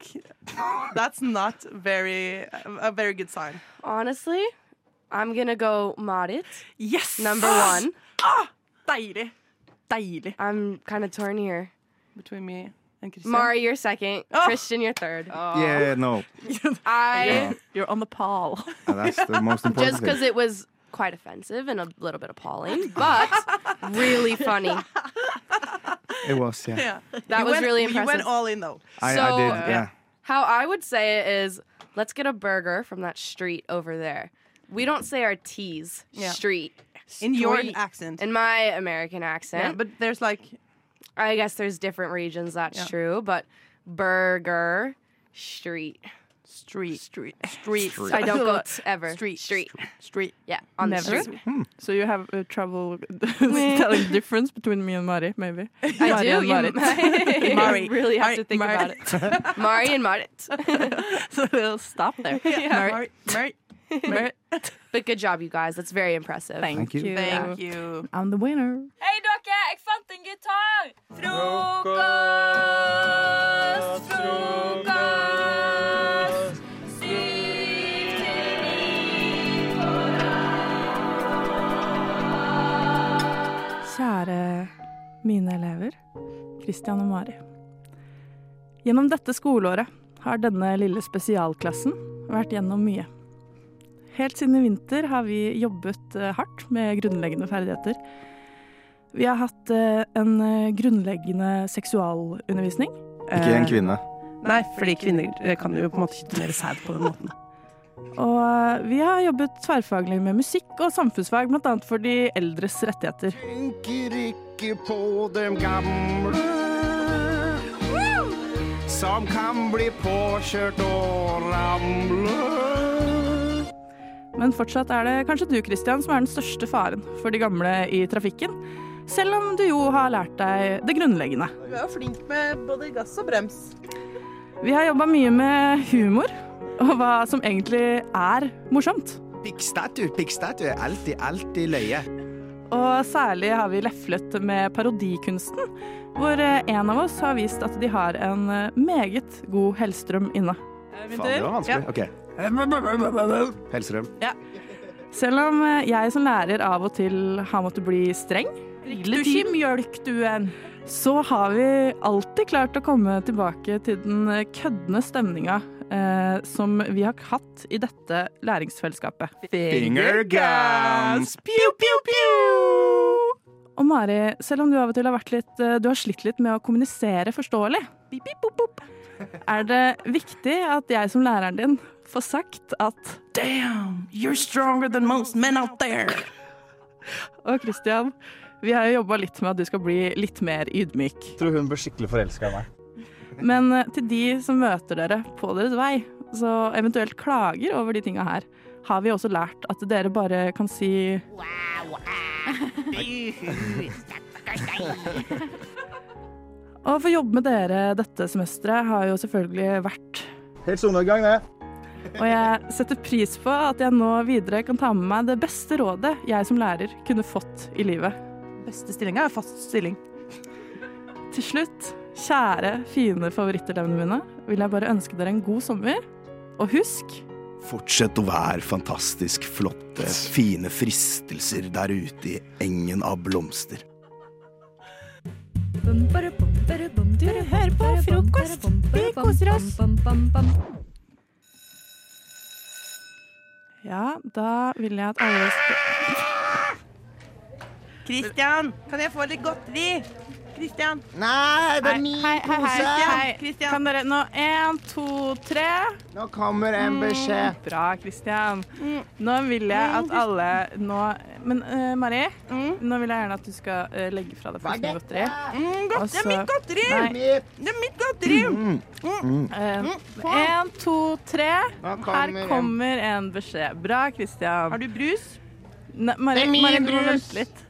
That's not very a very good sign. Honestly, I'm gonna go Marit. Yes, Number one. Ah, deilig. Deilig. I'm kind of torn here. Between me. Mari, you're second. Oh. Christian, you're third. Oh. Yeah, no. I You're on the pall. Uh, That's the most important just because it was quite offensive and a little bit appalling, but really funny. It was, yeah. Yeah, That You was went- really impressive. You went all in though. I, So- I did, yeah. How I would say it is, let's get a burger from that street over there. We don't say our T's. Yeah. Street. In your accent. In my American accent. Yeah, but there's like I guess there's different regions, that's Yeah. true, but burger, street. street, street, street. Street. I don't go ever. Street. Street. Street. Yeah, on Never. the street. So you have uh, trouble telling the difference between me and Mari, maybe? I Mari do. and You Marit. Mari. really have to think Mari. about it. Mari and Marit. so we'll stop there. Yeah. Mari. Mari. Mari. But good job, you guys. That's very impressive. Thank, Thank you. you. Thank you. I'm the winner. Hei dere, jeg fant en gitar! Frokost, frokost. Syv til ni på Kjære mine elever, Christian og Mari. Gjennom dette skoleåret har denne lille spesialklassen vært gjennom mye. Helt siden i vinter har vi jobbet eh, hardt med grunnleggende ferdigheter. Vi har hatt eh, en eh, grunnleggende seksualundervisning. Ikke en kvinne. Nei, fordi kvinner kan jo på en måte ikke donere sæd på den måten. Og vi har jobbet tverrfaglig med musikk og samfunnsfag, bl.a. for de eldres rettigheter. Tenker ikke på dem gamle som kan bli påkjørt og ramle. Men fortsatt er det kanskje du, Christian, som er den største faren for de gamle i trafikken. Selv om du jo har lært deg det grunnleggende. Du er jo flink med både gass og brems. Vi har jobba mye med humor, og hva som egentlig er morsomt. Pikkstatue, pikkstatue. Alltid, alltid løye. Og særlig har vi leflet med parodikunsten, hvor en av oss har vist at de har en meget god Hellstrøm inne. Faen, det var vanskelig. OK. Hellstrøm. Selv om eh, jeg som lærer av og til har måttet bli streng, du ikke mjølk du en, så har vi alltid klart å komme tilbake til den eh, køddende stemninga eh, som vi har hatt i dette læringsfellesskapet. Finger guns! Pew, pew, pew! Og Mari, selv om du av og til har, vært litt, eh, du har slitt litt med å kommunisere forståelig, er det viktig at jeg som læreren din får sagt at Damn, you're stronger than most men out there. Og Christian, vi har jo jobba litt med at du skal bli litt mer ydmyk. Jeg tror hun blir skikkelig forelska i meg. Men eh, til de som møter dere på deres vei, så eventuelt klager over de tinga her, har vi også lært at dere bare kan si Å få jobbe med dere dette semesteret har jo selvfølgelig vært Helt solnedgang, det. Og jeg setter pris på at jeg nå videre kan ta med meg det beste rådet jeg som lærer kunne fått i livet. Beste stillinga er fast stilling. Til slutt, kjære, fine favorittelevene mine, vil jeg bare ønske dere en god sommer. Og husk Fortsett å være fantastisk flotte, fine fristelser der ute i engen av blomster. Du hører på frokost. Vi koser oss. Ja, da vil jeg at alle skal Christian, kan jeg få litt godteri? Christian. Nei, det er min hei, hei, hei, pose. hei. Kan dere Nå én, to, tre. Nå kommer en beskjed. Mm, bra, Christian. Nå vil jeg at alle nå Men uh, Mari, nå vil jeg gjerne at du skal uh, legge fra deg frosne godteri. Mm, godt, det er mitt godteri! Nei. Det er mitt godteri! Én, to, tre. kommer Her kommer en beskjed. Bra, Christian. Har du brus? Ne Mari, Det er min Mari, brus. vente litt.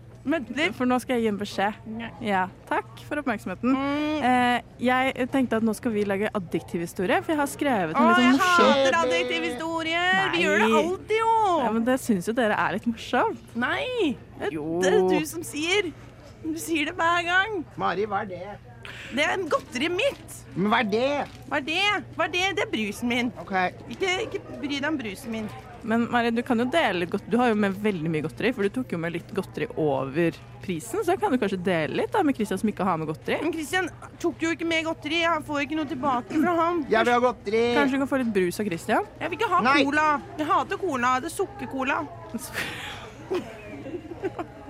For nå skal jeg gi en beskjed. Ja, takk for oppmerksomheten. Eh, jeg tenkte at nå skal vi lage adjektivhistorie, for jeg har skrevet en litt sånn morsom hater adjektivhistorier! Vi gjør det alltid, jo! Ja, men det syns jo dere er litt morsomt. Nei! Det Jo. det er du som sier. Du sier det hver gang. Mari, hva er det? Det er godteriet mitt. Men hva er det? Hva er det? Hva er det? Det er brusen min. Ikke, ikke bry deg om brusen min. Men Mari, du kan jo dele litt godt. Du har jo med veldig mye godteri, for du tok jo med litt godteri over prisen, så kan du kanskje dele litt da med Christian som ikke har med godteri. Men Christian tok jo ikke med godteri. Han får ikke noe tilbake fra ham. Jeg vil ha godteri. Kanskje du kan få litt brus av Christian? Jeg vil ikke ha Nei. cola. Jeg hater cola. Det er sukkercola.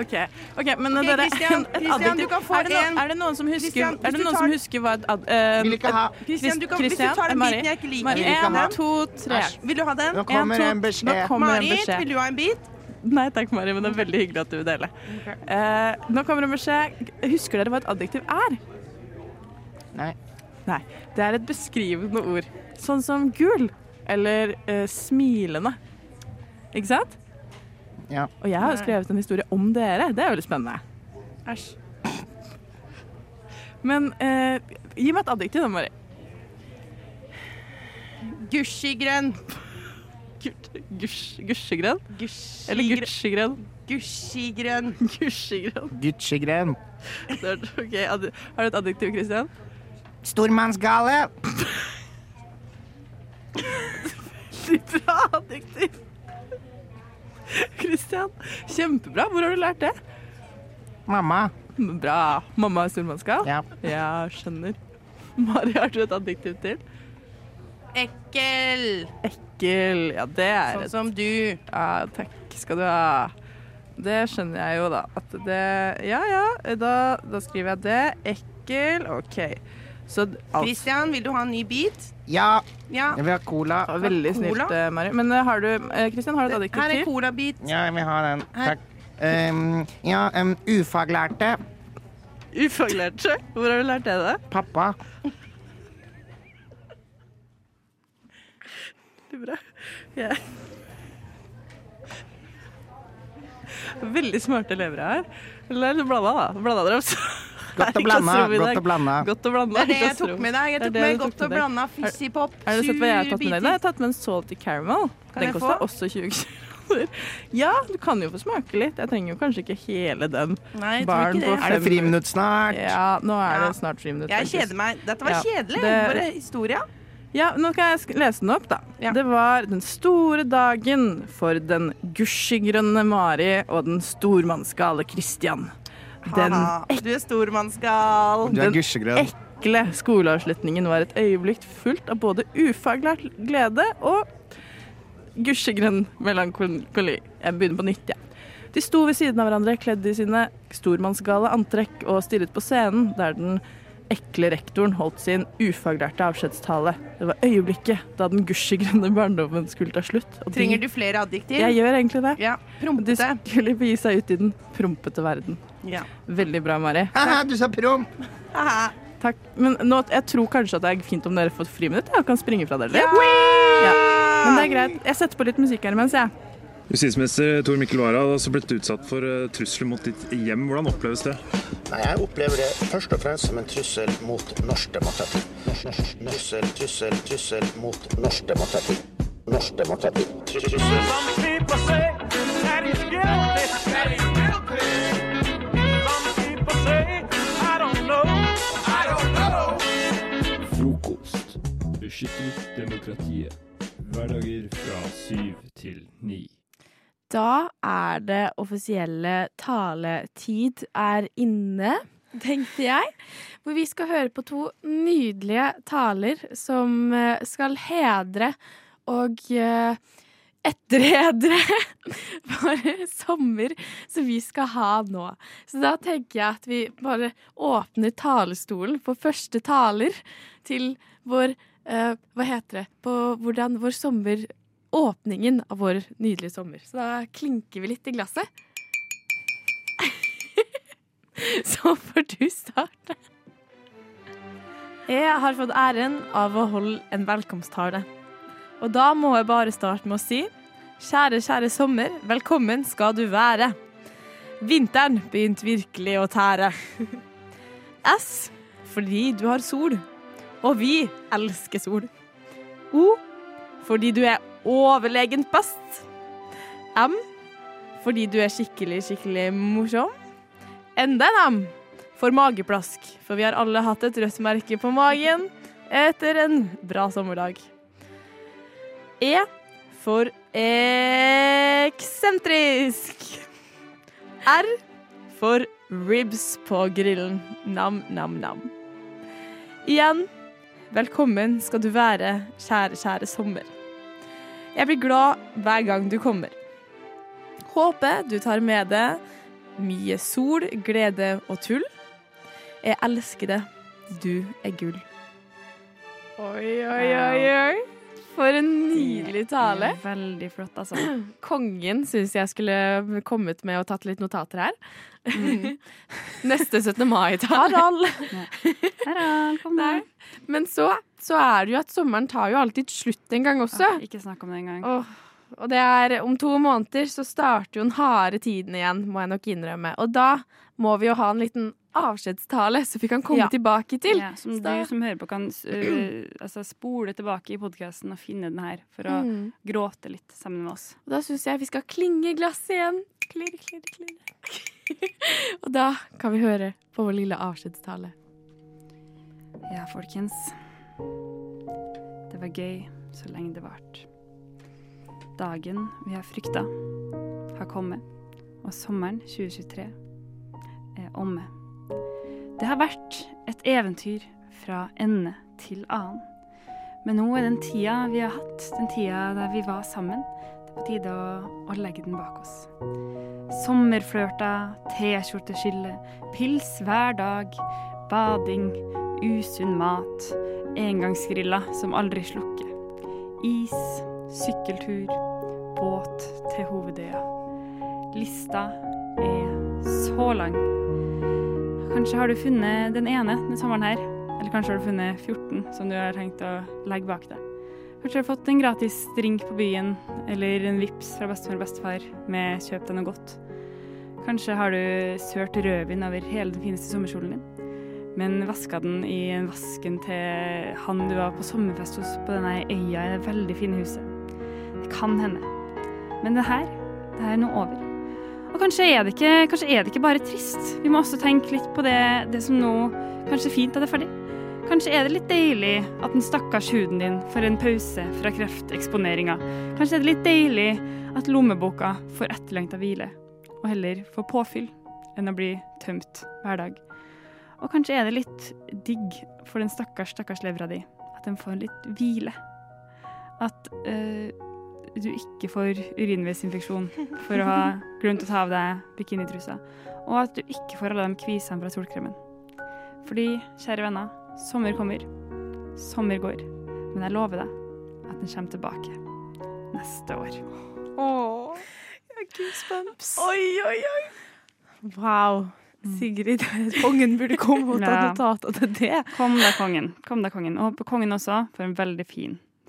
OK, okay men okay, dere Christian, et Christian, du kan få er, det noen, en. er det noen som husker, Christian, er det du noen tar- som husker hva et ad, Uh, Vil ikke ha. Christian, du kan- hvis du tar den biten jeg ikke liker. En, to, tre. Æsj. Vil du ha den? Nå kommer En, to, en beskjed. Nå kommer en Marit, beskjed. vil du ha en bit? Nei takk, Mari, men det er veldig hyggelig at du vil dele. Eh, nå kommer en beskjed. Husker dere hva et adjektiv er? Nei. Nei. Det er et beskrivende ord. Sånn som gul eller uh, smilende. Ikke sant? Ja. Og jeg har jo skrevet en historie om dere. Det er veldig spennende. Æsj. Men eh, gi meg et adjektiv da, Mari. Gushigrønn. Gush, gusjegrønn? Eller gutsjegrønn? Gushigrønn. Gusjegrønn. Gucci-gren. Det er- ok, ad- Har du et adjektiv, Kristian? Stormannsgale. Veldig bra adjektiv. Christian, kjempebra. Hvor har du lært det? Mamma. Bra. Mamma er stormannskap? Ja. Ja, skjønner. Mari, har du et adjektiv til? Ekkel. Ekkel. Ja, det er Sånn et som du. Ja, takk skal du ha. Det skjønner jeg jo, da. At det Ja ja, da, da skriver jeg det. Ekkel. OK. Så alt Kristian, vil du ha en ny bit? Ja. Ja. Jeg vil ha cola. Det var veldig Cola? snilt, eh, Mari. Men eh, har du eh, Christian, har du et adjektiv Her er til? colabit. Ja, jeg vil ha den. Her. Takk. Um, ja, um, ufaglærte. Ufaglærte? Hvor har du lært det, da? Pappa. Det er bra. Ja. Veldig smarte elever her. Eller blanda, da. Blanda dere også. Godt å blande, godt å blande. Godt å blande. Det er det jeg tok med deg. Jeg er tok med godt å og blanda fizzipop. Har du sett hva jeg har tatt med deg? Jeg har tatt med en salty caramel. Den kosta også 20 kroner. Ja, du kan jo få smake litt. Jeg trenger jo kanskje ikke hele den. Nei, jeg tror ikke det. Er det friminutt snart? Ja, nå er det snart friminutt. Jeg kjeder meg. Dette var kjedelig. Bare historia. Ja, nå kan jeg lese den opp, da. Det var den store dagen for den gusjegrønne Mari og den stormannsgale Christian. Den du er stormannsgal. Du er Den ekle skoleavslutningen var et øyeblikk fullt av både ufaglært glede og gusjegrønn melankoli. Jeg begynner på nytt, jeg. Ja. De sto ved siden av hverandre kledd i sine stormannsgale antrekk og stirret på scenen der den ekle rektoren holdt sin ufaglærte avskjedstale. Det var øyeblikket da den gusjegrønne barndommen skulle ta slutt. og de- Trenger du flere adjektiv? Jeg gjør egentlig det. Ja, prompete. De skulle begi seg ut i den prompete verden. Ja. Veldig bra, Mari. Haha, du sa promp! Takk. Men nå, jeg tror kanskje at det er fint om dere får friminutt ja, og kan springe fra dere. Ja! Ja. Men det er greit. Jeg setter på litt musikk her imens, jeg. Justisminister Tor Mikkel Wara har også blitt utsatt for eh, trusler mot ditt hjem. Hvordan oppleves det? Nei, Jeg opplever det først og fremst som en trussel mot norsk demokrati. Norsk, norsk, trussel, trussel, trussel mot norsk demokrati. Norsk demokrati. Trussel. Beskytter demokratiet. Hverdager fra syv til ni. Da er det offisielle taletid er inne, tenkte jeg. Hvor vi skal høre på to nydelige taler som eh, skal hedre og eh, etterhedre vår sommer som vi skal ha nå. Så da tenker jeg at vi bare åpner talerstolen for første taler til vår eh, Hva heter det? På hvordan vår sommer Åpningen av vår nydelige sommer. Så da klinker vi litt i glasset. Så får du starte. Jeg har fått æren av å holde en velkomsttale. Og da må jeg bare starte med å si Kjære, kjære sommer, velkommen skal du være. Vinteren begynte virkelig å tære. S fordi du har sol, og vi elsker sol. O fordi du er overlegent best. M fordi du er skikkelig, skikkelig morsom. Enda en M for mageplask, for vi har alle hatt et rødt merke på magen etter en bra sommerdag. E for eksentrisk. R for ribs på grillen. Nam-nam-nam. Igjen, velkommen skal du være, kjære, kjære sommer. Jeg blir glad hver gang du kommer. Håper du tar med deg mye sol, glede og tull. Jeg elsker det. Du er gull. Oi, oi, oi, oi. For en nydelig tale. Veldig flott, altså. Kongen syns jeg skulle kommet med og tatt litt notater her. Mm. Neste 17. mai-tale. Harald. Harald, kom her. Men så, så er det jo at sommeren tar jo alltid slutt en gang også. Ah, ikke snakk om det engang. Oh. og det er om to måneder så starter jo den harde tiden igjen, må jeg nok innrømme. Og da må vi jo ha en liten avskjedstale, så vi kan komme Ja. tilbake til. Ja, som du som hører på, kan uh, altså, spole tilbake i podkasten og finne den her for å Mm. gråte litt sammen med oss. Og da syns jeg vi skal klinge glasset igjen. Klirr, klirr, klirr. og da kan vi høre på vår lille avskjedstale. Ja, folkens. Det var gøy så lenge det varte. Dagen vi har frykta, har kommet, og sommeren 2023 er omme. Det har vært et eventyr fra ende til annen. Men nå er den tida vi har hatt, den tida der vi var sammen, det er på tide å, å legge den bak oss. Sommerflørter, T-skjorteskille, pils hver dag, bading, usunn mat, engangsgriller som aldri slukker, is, sykkeltur, båt til hovedøya. Lista er så lang. Kanskje har du funnet den ene denne sommeren her, eller kanskje har du funnet 14 som du har tenkt å legge bak deg. Kanskje har du fått en gratis drink på byen, eller en vips fra bestemor og bestefar med kjøp deg noe godt. Kanskje har du sølt rødvin over hele den fineste sommerkjolen din, men vaska den i en vasken til han du var på sommerfest hos på denne øya i det veldig fine huset. Det kan hende. Men det her, det her er nå over. Og kanskje er, det ikke, kanskje er det ikke bare trist. Vi må også tenke litt på det, det som nå kanskje er fint at det er ferdig. Kanskje er det litt deilig at den stakkars huden din får en pause fra krefteksponeringa. Kanskje er det litt deilig at lommeboka får etterlengta hvile, og heller får påfyll enn å bli tømt hver dag. Og kanskje er det litt digg for den stakkars, stakkars levra di at den får litt hvile. At eh, du ikke får urinveisinfeksjon for å ha glemt å ta av deg bikinitrusa. Og at du ikke får alle de kvisene fra solkremen. Fordi, kjære venner, sommer kommer. Sommer går. Men jeg lover deg at den kommer tilbake neste år. Åh, goosebumps. Oi, oi, oi. Wow. Sigrid, kongen burde komme og ta notater til det. Kom da, kongen. Kom da, kongen. Og håper kongen også for en veldig fin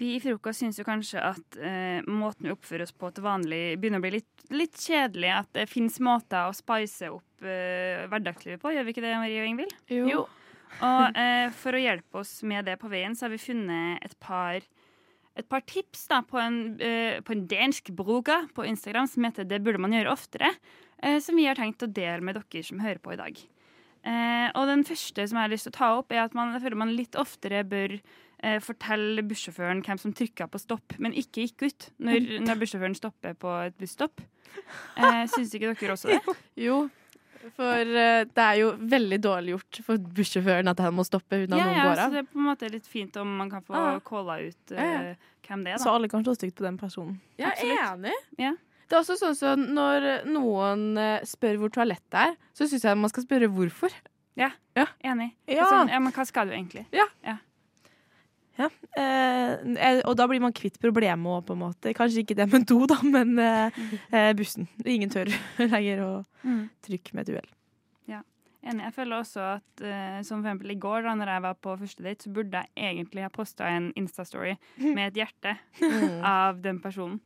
Vi i Frokost syns jo kanskje at eh, måten vi oppfører oss på til vanlig, begynner å bli litt, litt kjedelig. At det fins måter å spice opp eh, hverdagslivet på. Gjør vi ikke det, Marie og Ingvild? Jo. Og eh, for å hjelpe oss med det på veien, så har vi funnet et par, et par tips da, på, en, eh, på en dansk bruker på Instagram som heter 'Det burde man gjøre oftere', eh, som vi har tenkt å dele med dere som hører på i dag. Eh, og den første som jeg har lyst til å ta opp, er at man, jeg føler man litt oftere bør eh, fortelle bussjåføren hvem som trykka på stopp, men ikke gikk ut når, når bussjåføren stopper på et busstopp. Eh, Syns ikke dere også det? Jo, for eh, det er jo veldig dårlig gjort for bussjåføren at han må stoppe uten at Ja, noen ja, går så det er på en måte litt fint om man kan få Ah. calla ut Ja, ja. eh, hvem det er, da. Så alle kan stå stygt på den personen. Ja, Jeg er enig. Ja. Det er også sånn som når noen eh, spør hvor toalettet er, så syns jeg man skal spørre hvorfor. Ja, enig. Ja. Altså, ja, men hva skal du egentlig? Ja. Ja. Eh, eh, og da blir man kvitt problemet òg, på en måte. Kanskje ikke det med do, da, men eh, eh, bussen. Ingen tør lenger å Mm. trykke med et uhell. Ja, enig. Jeg føler også at eh, som for eksempel i går, da når jeg var på første date, så burde jeg egentlig ha posta en Insta-story med et hjerte Mm. av den personen.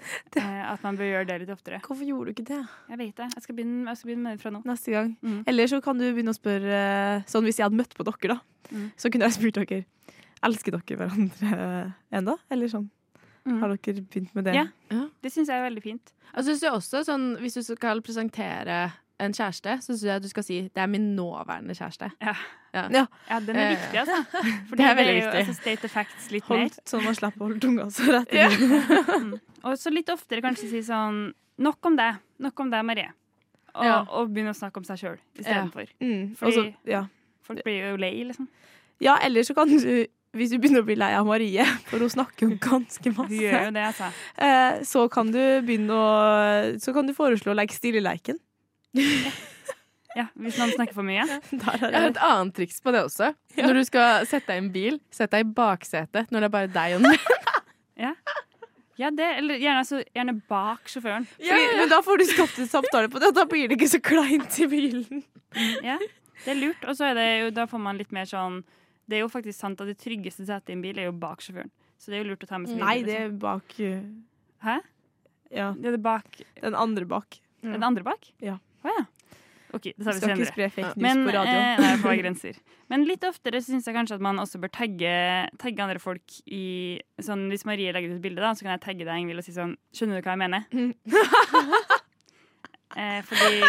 Det. at man bør gjøre det litt oftere. Hvorfor gjorde du ikke det? Jeg vet det. Jeg skal begynne, jeg skal begynne med det fra nå. Neste gang. Mm. Eller så kan du begynne å spørre eh, Sånn hvis jeg hadde møtt på dere, da, Mm. så kunne jeg spurt dere Elsker dere hverandre ennå? Eller sånn. Har dere begynt med det? Ja, det syns jeg er veldig fint. Jeg synes også sånn, Hvis du skal presentere en kjæreste, så syns jeg at du skal si 'det er min nåværende kjæreste'. Ja. Ja, Ja, den er viktig, altså. For det er veldig jo, viktig. altså, state the facts litt Holdt, mer. sånn man slipper å holde tunga så rett i Ja. munnen. Mm. Og så litt oftere kanskje si sånn Nok om det', Nok om det, Marie. Og, Ja. og begynne å snakke om seg sjøl istedenfor. Mm. Fordi Også, ja. folk blir jo lei, liksom. Ja, eller så kan du hvis du begynner å bli lei av Marie, for hun snakker jo ganske masse, gjør jo det, altså. eh, så kan du begynne å Så kan du foreslå å leke stille i leiken. Ja, Hvis noen snakker for mye. Der Jeg har et annet triks på det også. Når du skal sette deg i en bil, sett deg i baksetet når det er bare deg og den. Ja. ja, det, eller gjerne, altså, gjerne bak sjåføren. Fordi, Men da får du skapt en samtale på det, og da blir det ikke så kleint i bilen. Ja, det er lurt. Og så er det jo, da får man litt mer sånn Det er jo faktisk sant at det tryggeste setet i en bil er jo bak sjåføren. Så det er jo lurt å ta med seg Nei, det er liksom. bak uh, Hæ? Ja. Det er det bak Den andre bak. Den andre bak? Ja. Å ja. OK, det tar vi senere. Skal ikke spre fake news Men, på radio. eh, nei, på grenser. Men litt oftere syns jeg kanskje at man også bør tagge, tagge andre folk i sånn, Hvis Marie legger ut et bilde, da, så kan jeg tagge deg Ingvild og si sånn Skjønner du hva jeg mener? Eh, fordi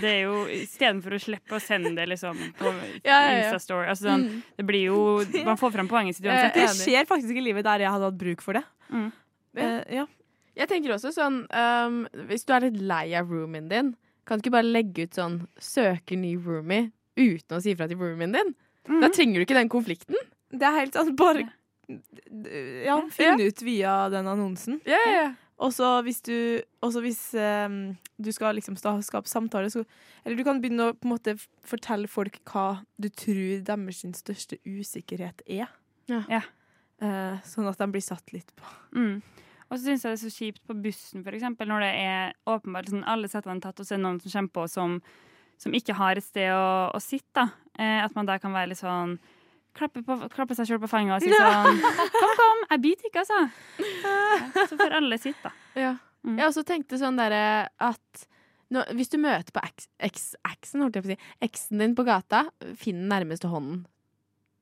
det er jo Istedenfor å slippe å sende det liksom på Ja, ja, ja. Instastory altså, sånn, Mm. Det blir jo Man får fram poenget sitt uansett. Det skjer faktisk i livet der jeg hadde hatt bruk for det. Mm. Eh, ja. Jeg tenker også sånn um, Hvis du er litt lei av roomien din, kan du ikke bare legge ut sånn 'søker ny roomie' uten å si fra til roomien din? Da trenger du ikke den konflikten. Det er helt sånn, Bare ja, finne ut via den annonsen. Ja, ja, ja. Og så hvis du også hvis um, du skal liksom skape samtale, så Eller du kan begynne å på en måte fortelle folk hva du tror deres største usikkerhet er. Ja. Eh, sånn at de blir satt litt på. Mm. Og så syns jeg det er så kjipt på bussen, for eksempel, når det er åpenbart sånn, alle settene tatt, og så er det noen som kommer på som, som ikke har et sted å, å sitte. da. Eh, at man da kan være litt sånn Klappe, på, klapper seg sjøl på fanget og sier sånn Kom, kom, jeg biter ikke, altså. Ja, så får alle sitt, da. Ja. Mm. Jeg også tenkte sånn derre at nå, hvis du møter på eks- eks- eksen, holdt jeg på å si, eksen din på gata, finn den nærmeste hånden.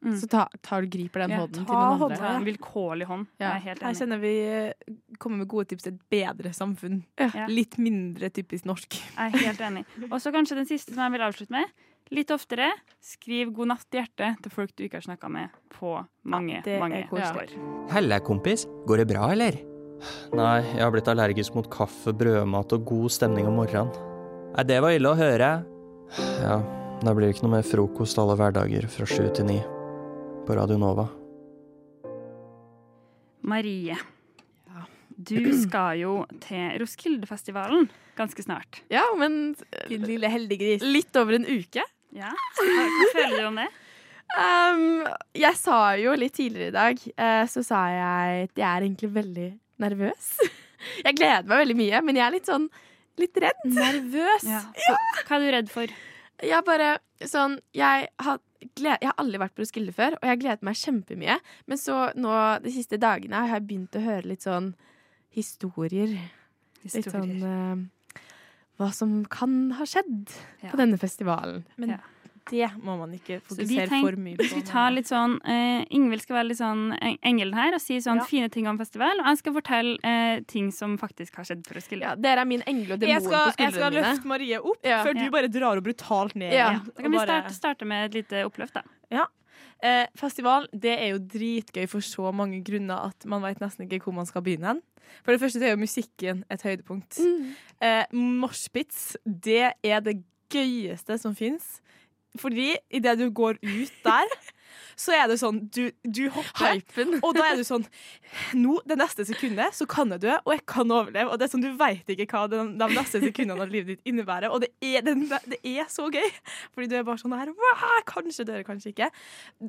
Mm. så tar, tar du griper den Ja, hånden ta til noen hånden, andre. En vilkårlig hånd. Ja. Jeg er helt Her kjenner vi eh, kommer med gode tips til et bedre samfunn. Ja. Litt mindre typisk norsk. Jeg er helt enig. Og så kanskje den siste som jeg vil avslutte med. Litt oftere, skriv 'god natt' i hjertet til folk du ikke har snakka med på mange, det er mange år. Helle, kompis. Går det bra, eller? Nei, jeg har blitt allergisk mot kaffe, brødmat og god stemning om morgenen. Nei, det var ille å høre. Ja, da blir det ikke noe mer frokost alle hverdager fra sju til ni. På Radio Nova. Marie. Du skal jo til Roskildefestivalen ganske snart. Ja, men Din lille heldiggris. litt over en uke. Ja. Hva, hva føler du om det? Um, jeg sa jo litt tidligere i dag, eh, så sa jeg at jeg er egentlig veldig nervøs. Jeg gleder meg veldig mye, men jeg er litt sånn litt redd. Nervøs? Ja. Hva er du redd for? Jeg er bare sånn Jeg har, gled, jeg har aldri vært på Roskilde før, og jeg har gledet meg kjempemye. Men så nå de siste dagene har jeg begynt å høre litt sånn historier. Litt sånn eh, Hva som kan ha skjedd på denne festivalen. Men Ja. det må man ikke fokusere tenk- for mye på. Vi tar litt sånn eh, Ingvild skal være litt sånn en- engelen her og si sånn Ja. fine ting om festival, og jeg skal fortelle eh, ting som faktisk har skjedd for Roskilde. Ja, dere er min engel og demon Jeg skal, mine. jeg skal løfte Marie opp Ja. før Ja. du bare drar henne brutalt ned. Ja. igjen. Da kan vi bare- starte, starte med et lite oppløft, da. Ja. Eh, festival det er jo dritgøy for så mange grunner at man vet nesten ikke hvor man skal begynne. For det første er jo musikken et høydepunkt. Mm. Eh, Moshpits, det er det gøyeste som fins. Fordi idet du går ut der, så er det sånn Du, du hopper, Hypen. og da er du sånn Nå, det neste sekundet, så kan jeg dø, og jeg kan overleve. Og det er sånn, Du veit ikke hva de, de neste sekundene av livet ditt innebærer. Og det er, det, det er så gøy! Fordi du er bare sånn her Kanskje dør jeg, kanskje ikke.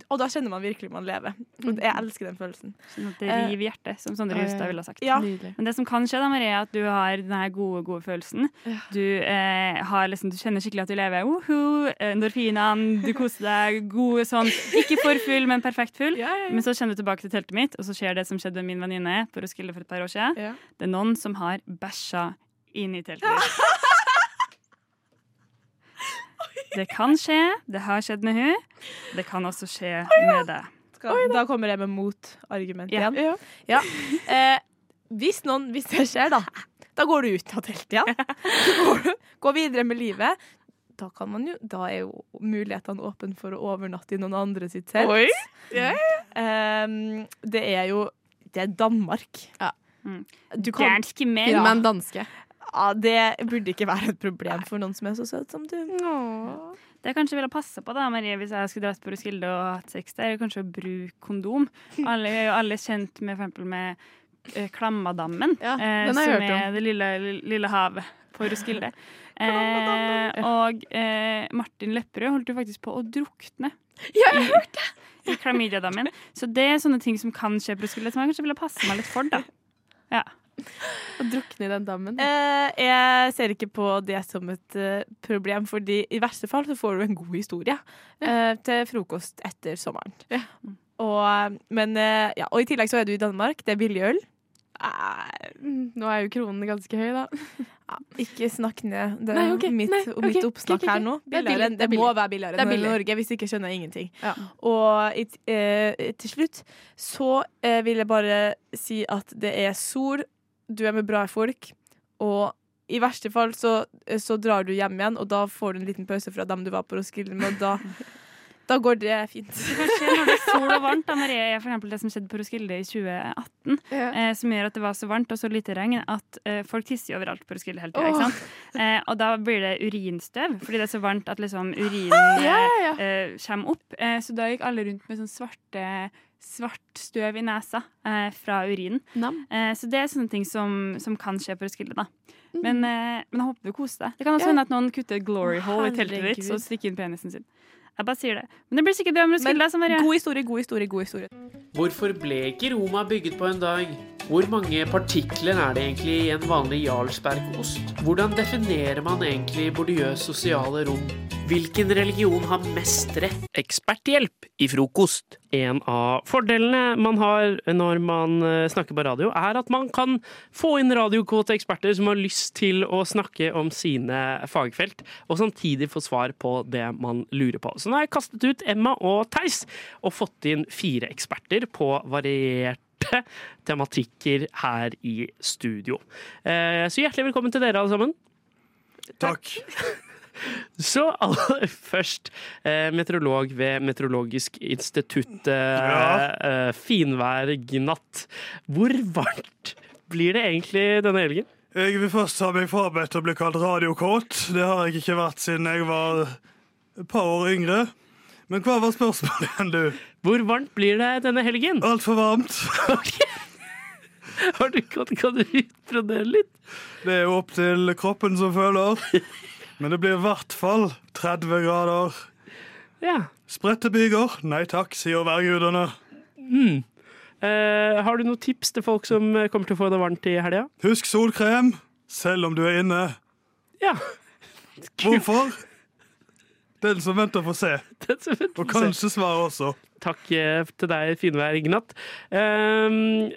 Og da kjenner man virkelig man lever. Og jeg elsker den følelsen. Sånn at det Eh, river hjertet, som Sondre Justad ville ha sagt. Ja. Men det som kan skje, da, Marie, er at du har den her gode, gode følelsen. Du, eh, har liksom, du kjenner skikkelig at du lever. Woho, endorfinene, du koser deg. Gode sånn Ikke for full, men perfekt full. Men så kjenner du tilbake til teltet mitt, og så skjer det som skjedde med min venninne på Roskilde for et par år siden. Ja. Det er noen som har bæsja inn i teltet mitt. Det kan skje. Det har skjedd med hun. Det kan også skje med deg. Da kommer jeg med motargument Ja. igjen. Ja. Eh, hvis, noen, hvis det skjer, da, da går du ut av teltet igjen. Går, går videre med livet. Da, kan man jo, da er jo mulighetene åpne for å overnatte i noen andre sitt telt. Oi. Ehm, det er jo Det er Danmark. Mm. Du kan, Danske menn. Ja. en danske. ja, det burde ikke være et problem for noen som er så søt som du. Det jeg kanskje ville passa på da, Marie, hvis jeg skulle dratt på Roskilde og hatt sex der, er kanskje å bruke kondom. Alle er jo alle kjent med, for eksempel med eh, Klammadammen, Ja, eh, som er det lille, lille havet på Roskilde. Eh, og eh, Martin Lepperød holdt jo faktisk på å drukne. Ja, jeg har hørt det! I klamydiadammen. Så det er sånne ting som kan skje på Roskilde, som jeg kanskje ville passe meg litt for, da. Ja. Å drukne i den dammen. Eh, jeg ser ikke på det som et uh, problem, fordi i verste fall så får du en god historie uh, til frokost etter sommeren. Og, men, uh, ja, og i tillegg så er du i Danmark. Det er billig øl. Nå er jo kronen ganske høy, da. Ja, ikke snakk ned det, Nei, okay. mitt, nei, mitt ok, oppsnakk okay, ok. her nå. Det er Billigere, det det må være billigere er enn i. Norge, hvis ikke skjønner jeg ingenting. Ja. Og i, eh, til slutt så eh, vil jeg bare si at det er sol, du er med bra folk, og i verste fall så, eh, så drar du hjem igjen, og da får du en liten pause fra dem du var på Roskilde med, og da, da går det fint. Det kan skje når det er sol og varmt. Da, Marie, er for det som skjedde på Roskilde i 2018, eh, som gjør at det var så varmt og så lite regn at eh, folk tisser overalt på Roskilde hele tida. Oh. Eh, og da blir det urinstøv, fordi det er så varmt at liksom urinen Ja, ja, ja. eh, kommer opp. Eh, så da gikk alle rundt med sånn svarte svart støv i nesa eh, fra urinen. Eh, så det er sånne ting som, som kan skje på Roskilde. da. Mhm. Men, eh, men jeg håper du koser deg. Det kan også Ja. hende at noen kutter glory hole i teltet ditt og stikker inn penisen sin. Jeg bare sier det. Men det blir sikkert bra med Roskilde. Men som Marie. god historie, god historie, god historie. Hvorfor ble ikke Roma bygget på en dag? Hvor mange partikler er det egentlig i en vanlig Jarlsbergost? Hvordan definerer man egentlig bordiøs sosiale rom? Hvilken religion har mest rett? Eksperthjelp i frokost. En av fordelene man har når man eh, snakker på radio, er at man kan få inn radiokvote-eksperter som har lyst til å snakke om sine fagfelt, og samtidig få svar på det man lurer på. Så nå har jeg kastet ut Emma og Theis, og fått inn fire eksperter på varierte tematikker her i studio. Eh, Så hjertelig velkommen til dere alle sammen. Takk. Så aller først, eh, meteorolog ved Meteorologisk institutt, eh, Ja. eh, finvær Gnatt. Hvor varmt blir det egentlig denne helgen? Jeg vil først ha meg frabedt å bli kalt radiokåt. Det har jeg ikke vært siden jeg var et par år yngre. Men hva var spørsmålet igjen, du? Hvor varmt blir det denne helgen? Altfor varmt. Har du, kan, kan du utbrodere litt? Det er jo opp til kroppen som føler. Men det blir i hvert fall 30 grader. Ja. Spredte byger? Nei takk, sier værgudene. Mm. Eh, har du noen tips til folk som eh, kommer til å få det varmt i helga? Husk solkrem, selv om du er inne. Ja. Hvorfor? Den som venter får se. Og får se. kanskje svaret også. Takk eh, til deg, Finvær Gnatt. Um,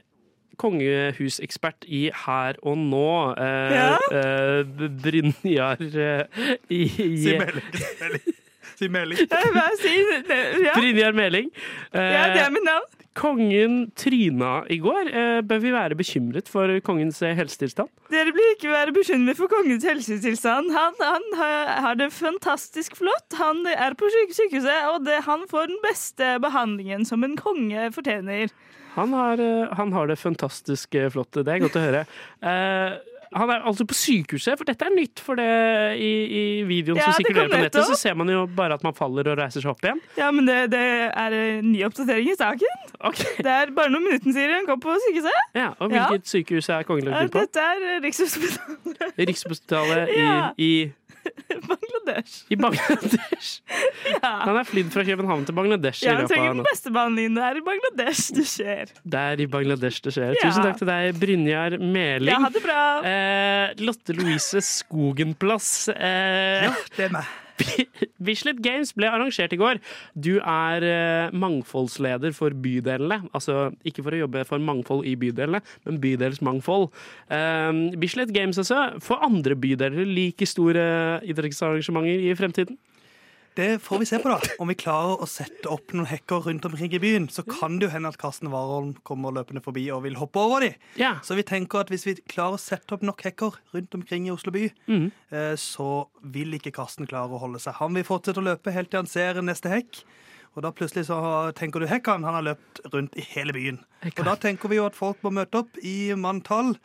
kongehusekspert i Her og nå. eh, Ja? eh, Brynjar eh, i, Si melding. Si melding. Hva sier? Ja. Brynjar Meling. Eh, Ja, det er mitt navn. Kongen tryna i går. Eh, bør vi være bekymret for kongens helsetilstand? Dere blir ikke være bekymret for kongens helsetilstand. Han, han har, har det fantastisk flott. Han er på sykehuset, og det, han får den beste behandlingen som en konge fortjener. Han har, eh, han har det fantastisk eh, flott. Det er godt å høre. Uh, han er altså på sykehuset, for dette er nytt. For det i, i videoen Ja, som sirkulerer på nettet, så ser man jo bare at man faller og reiser seg opp igjen. Ja, men det, det er en ny oppdatering i saken. Det er bare noen minutter siden han kom på sykehuset. Ja, og hvilket sykehus er kongen inn på? Dette er Rikshospitalet Rikshospitalet i, Ja. i, Bangladesh. i Bangladesh. Han er flydd fra København til Bangladesh Ja, han trenger den beste behandlingen. Det er i Bangladesh det skjer. Det er i Bangladesh det skjer. Ja. Tusen takk til deg, Brynjar Meling. Ja, ha det bra. Eh, Lotte Louise Skogenplass. Eh, Ja, det er meg. Bislett Games ble arrangert i går. Du er eh, mangfoldsleder for bydelene. Altså ikke for å jobbe for mangfold i bydelene, men bydelsmangfold. Eh, Bislett Games altså. Får andre bydeler like store idrettsarrangementer i fremtiden? Det får vi se på, da. Om vi klarer å sette opp noen hekker rundt omkring i byen, så kan det jo hende at Karsten Warholm kommer løpende forbi og vil hoppe over de. Så vi tenker at hvis vi klarer å sette opp nok hekker rundt omkring i Oslo by, eh, så vil ikke Karsten klare å holde seg. Han vil fortsette å løpe helt til han ser neste hekk. Og da plutselig så tenker du hekkan. Han har løpt rundt i hele byen. Og da tenker vi jo at folk må møte opp i manntall.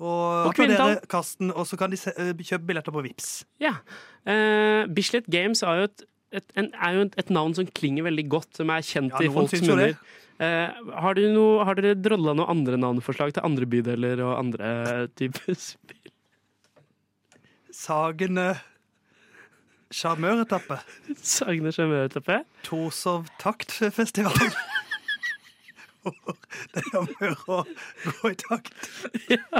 Og, Og applaudere Karsten, og så kan de se, eh, kjøpe billetter på Vips. Ja. Uh, Bislett Games er jo et, et, en, er jo et, et navn som klinger veldig godt, som er kjent Ja, i folks munner. Eh, har, noe, har dere drolla noen andre navneforslag til andre bydeler og andre typer spill? Sagene Sjarmøretappe. Sagene sjarmøretappe? Torshov taktfestival. Det er mye å gå i takt.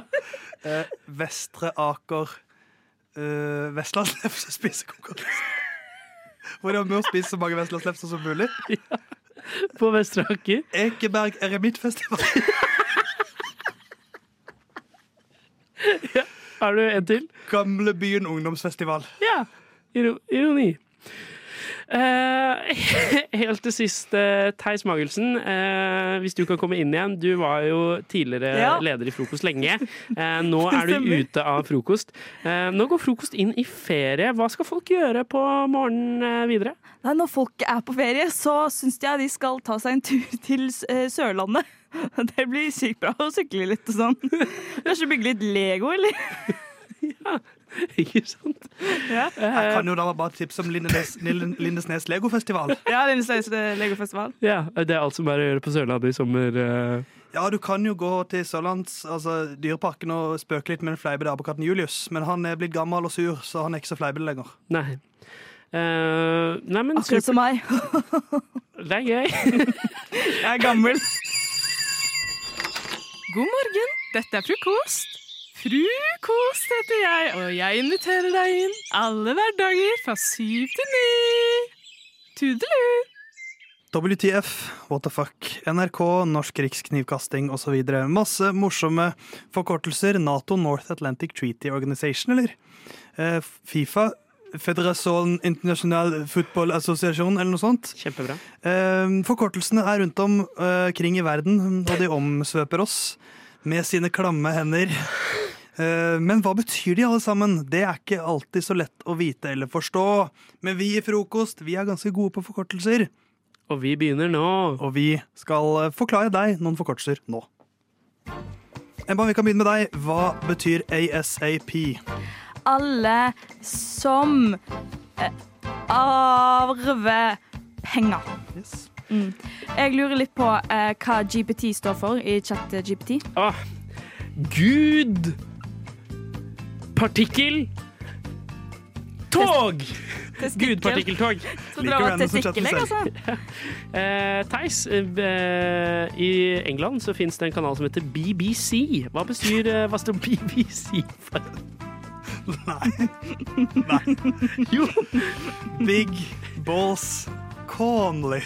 Eh, Vestre Aker eh, Vestlandslefse spisekonkurranse. Hvor det er mye å spise så mange vestlandslefser som mulig. På Vestre Aker. Ekeberg eremittfestival. Har du en til? Gamlebyen ungdomsfestival. Ja. Ironi. Eh, helt til sist, eh, Theis Magelsen. eh, hvis du kan komme inn igjen. Du var jo tidligere Ja. leder i Frokost lenge. Nå er du ute av frokost. Nå går Frokost inn i ferie. Hva skal folk gjøre på morgenen videre? Nei, når folk er på ferie, så syns jeg de skal ta seg en tur til Sørlandet. Det blir sykt bra å sykle litt og sånn. Kanskje bygge litt Lego, eller? Ikke sant? Ja. Jeg kan jo da bare tipse om Lindesnes, Lindesnes legofestival. Ja, Lindesnes Legofestival. Ja, Det er alt som er å gjøre på Sørlandet i sommer. eh. Ja, du kan jo gå til Sørlands, altså Dyreparken og spøke litt med den fleipete apekatten Julius, men han er blitt gammel og sur, så han er ikke så fleipete lenger. Nei. Uh, nei, men Akkurat som meg. Det er gøy. Jeg er gammel. God morgen, dette er frokost. Frukost heter jeg, og jeg inviterer deg inn alle hverdager fra syv til ni. Tudelu! WTF, what the fuck, NRK, Norsk Riksknivkasting osv. Masse morsomme forkortelser. Nato North Atlantic Treaty Organization, eller? Eh, Fifa, Federation International Football Association, eller noe sånt. Kjempebra. Eh, forkortelsene er rundt om eh, kring i verden, og de omsvøper oss med sine klamme hender. Eh, Men hva betyr de alle sammen? Det er ikke alltid så lett å vite eller forstå. Men vi i Frokost vi er ganske gode på forkortelser. Og vi begynner nå. Og vi skal eh, forklare deg noen forkortelser nå. Emma, vi kan begynne med deg. Hva betyr ASAP? Alle som eh, arver penger. Mm. Jeg lurer litt på eh, hva GPT står for i chat-GPT. Ah, Gud Partikkel Tog! Gudpartikkeltog. Trodde det var testikkelegg, altså. uh, Theis, uh, i England så fins det en kanal som heter BBC. Hva bestyr uh, Hva står BBC for? Nei. Nei. Jo. Big Balls Calmly.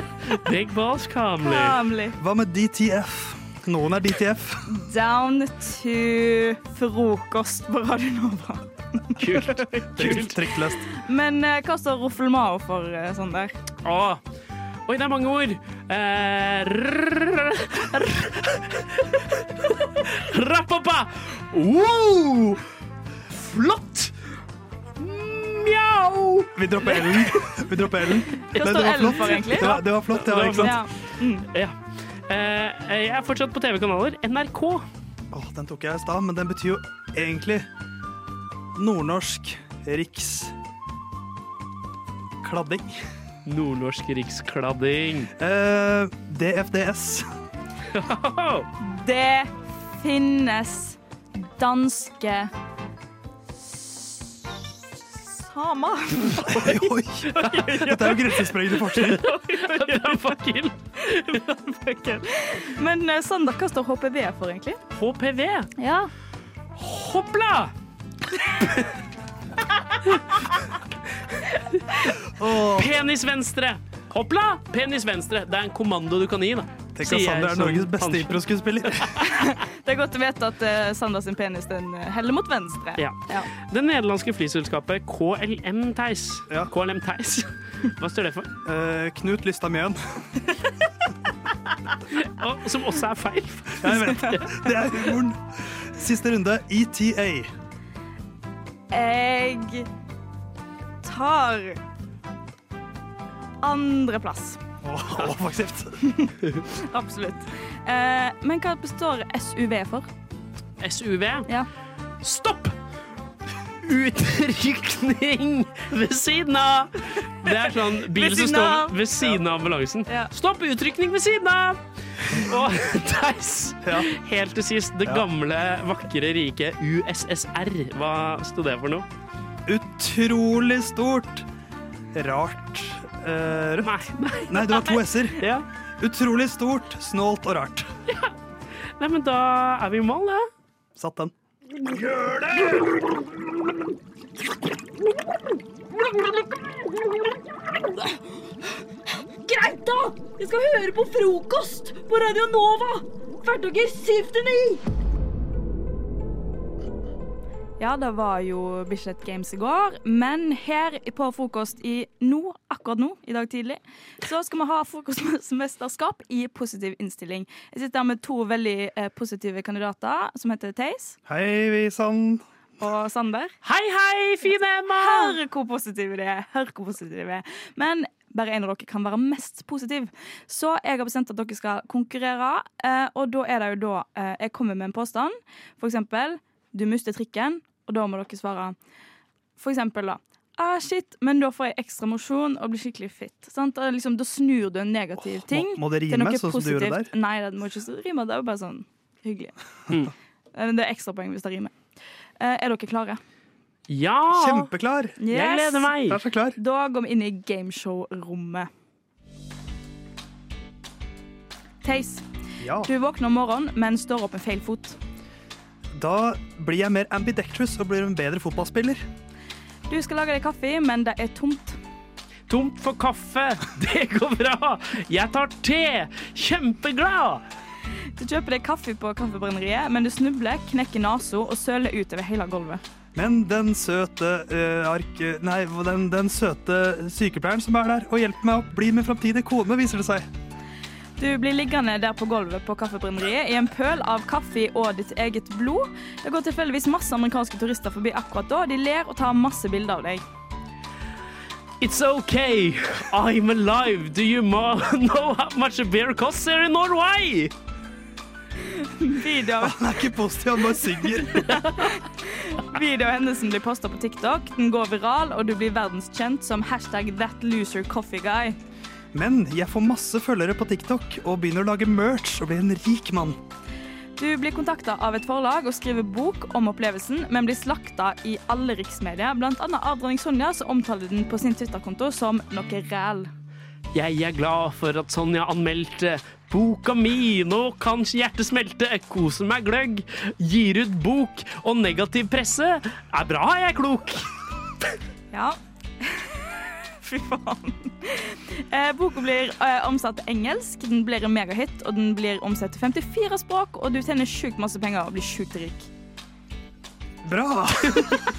Big Balls Calmly. Calmly. Hva med DTF? Noen er DTF. Down to frokost på Radio Nova. Kult. Kult. Trykkløst. Men eh, hva står Roffelmao for eh, Sander? Åh. Oi, det er mange ord. Eh, rrrr- rrrr- Rappappa! Wow! Flott! Mjau! Vi dropper L-en. Vi dropper L-en. Hva står det var L flott. for, egentlig? Det var, det var flott, det var ikke sant? Ja. Mm. Ja. Eh, jeg er fortsatt på TV-kanaler. NRK. Åh, den tok jeg i stad, men den betyr jo egentlig nordnorsk riks kladding. Nordnorsk rikskladding. Eh, DFDS. Det finnes danske samer. Oi, oi. Dette er jo grensesprengende forskning. Men sånn, Sander, hva står HPV for, egentlig? HPV? Ja. Hoppla! Penis venstre. Hoppla! Penis venstre. Det er en kommando du kan gi, da. Tenk at Sander er Norges beste improskuespiller. Det er godt å vite at uh, Sander sin penis den eh, heller mot venstre. Ja. Det nederlandske flyselskapet KLM Theis. KLM Theis. Hva står det for? Uh, Knut Lystad Mjøen. Og- Som også er feil. Jeg vet det. Det er humoren. Siste runde. ETA. Jeg tar andreplass. Åh, offensivt. Absolutt. Eh, men hva består SUV for? SUV? Ja. Stopp! Utrykning ved siden av! Det er sånn bil som står ved siden av ambulansen. Ja. Stopp! Utrykning ved siden av! Og Theis, helt til sist, det Ja. gamle, vakre, rike USSR. Hva sto det for noe? Utrolig stort. Rart. Eh, rødt. Nei, det var to s-er. Utrolig stort, snålt og rart. Nei, men da er vi i mål, ja. Satt den. Gjør det! Greit, da! Jeg skal høre på frokost på Radio Nova! Hverdager syv til ni! Ja, det var jo Bislett Games i går, men her på frokost i nå, akkurat nå, i dag tidlig, så skal vi ha frokostmesterskap i positiv innstilling. Jeg sitter her med to veldig eh, positive kandidater, som heter Theis Hei, vi Sand. og Sander. Hei, hei, fine Emma! Hør hvor positive de er. Hør hvor positive de er. Men bare en av dere kan være mest positiv. Så jeg har bestemt at dere skal konkurrere, eh, og da er det jo da eh, jeg kommer med en påstand. For eksempel, du mister trikken, og da må dere svare. For eksempel da. Ah, shit, men da får jeg ekstra mosjon og blir skikkelig fit. Sant? Da, liksom, da snur du en negativ ting må det rime, sånn som du gjorde der? Nei, det må ikke rime. Det er jo bare sånn hyggelig. Mm. Eh, Det er ekstrapoeng hvis det rimer. Eh, Er dere klare? Ja! Kjempeklar. Jeg gleder meg. Jeg er så klar. Da går vi inn i gameshow-rommet. Theis, Ja. du våkner om morgenen, men står opp med feil fot. Da blir jeg mer ambidextrous og blir en bedre fotballspiller. Du skal lage deg kaffe, men det er tomt. Tomt for kaffe. Det går bra. Jeg tar te. Kjempeglad. Du kjøper deg kaffe på kaffebrenneriet, men du snubler, knekker nesa og søler utover hele gulvet. Men den søte eh, ark... Nei, den, den søte sykepleieren som er der og hjelper meg å bli min framtidige kone, viser det seg. Du blir liggende der på gulvet på kaffebrenneriet i en pøl av kaffe og ditt eget blod. Det går tilfeldigvis masse amerikanske turister forbi akkurat da. De ler og tar masse bilder av deg. It's okay. I'm alive. Do you know how much a beer costs here in Norway? Video. Han er ikke positiv, han bare synger. Video av hendelsen blir posta på TikTok. Den går viral, og du blir verdenskjent som hashtag that loser coffee guy. Men jeg får masse følgere på TikTok og begynner å lage merch og blir en rik mann. Du blir kontakta av et forlag og skriver bok om opplevelsen, men blir slakta i alle riksmedier. Annet av dronning Sonja, som omtaler den på sin Twitter-konto som noe ræl. Jeg er glad for at Sonja anmeldte boka mi. Nå kan hjertet smelte. Koser meg gløgg. Gir ut bok. Og negativ presse er bra, jeg er klok. Ja. Fy faen. Eh, boka blir eh, omsatt til engelsk, den blir en megahit, og den blir omsatt til 54 språk, og du tjener sjukt masse penger og blir sjukt rik. Bra!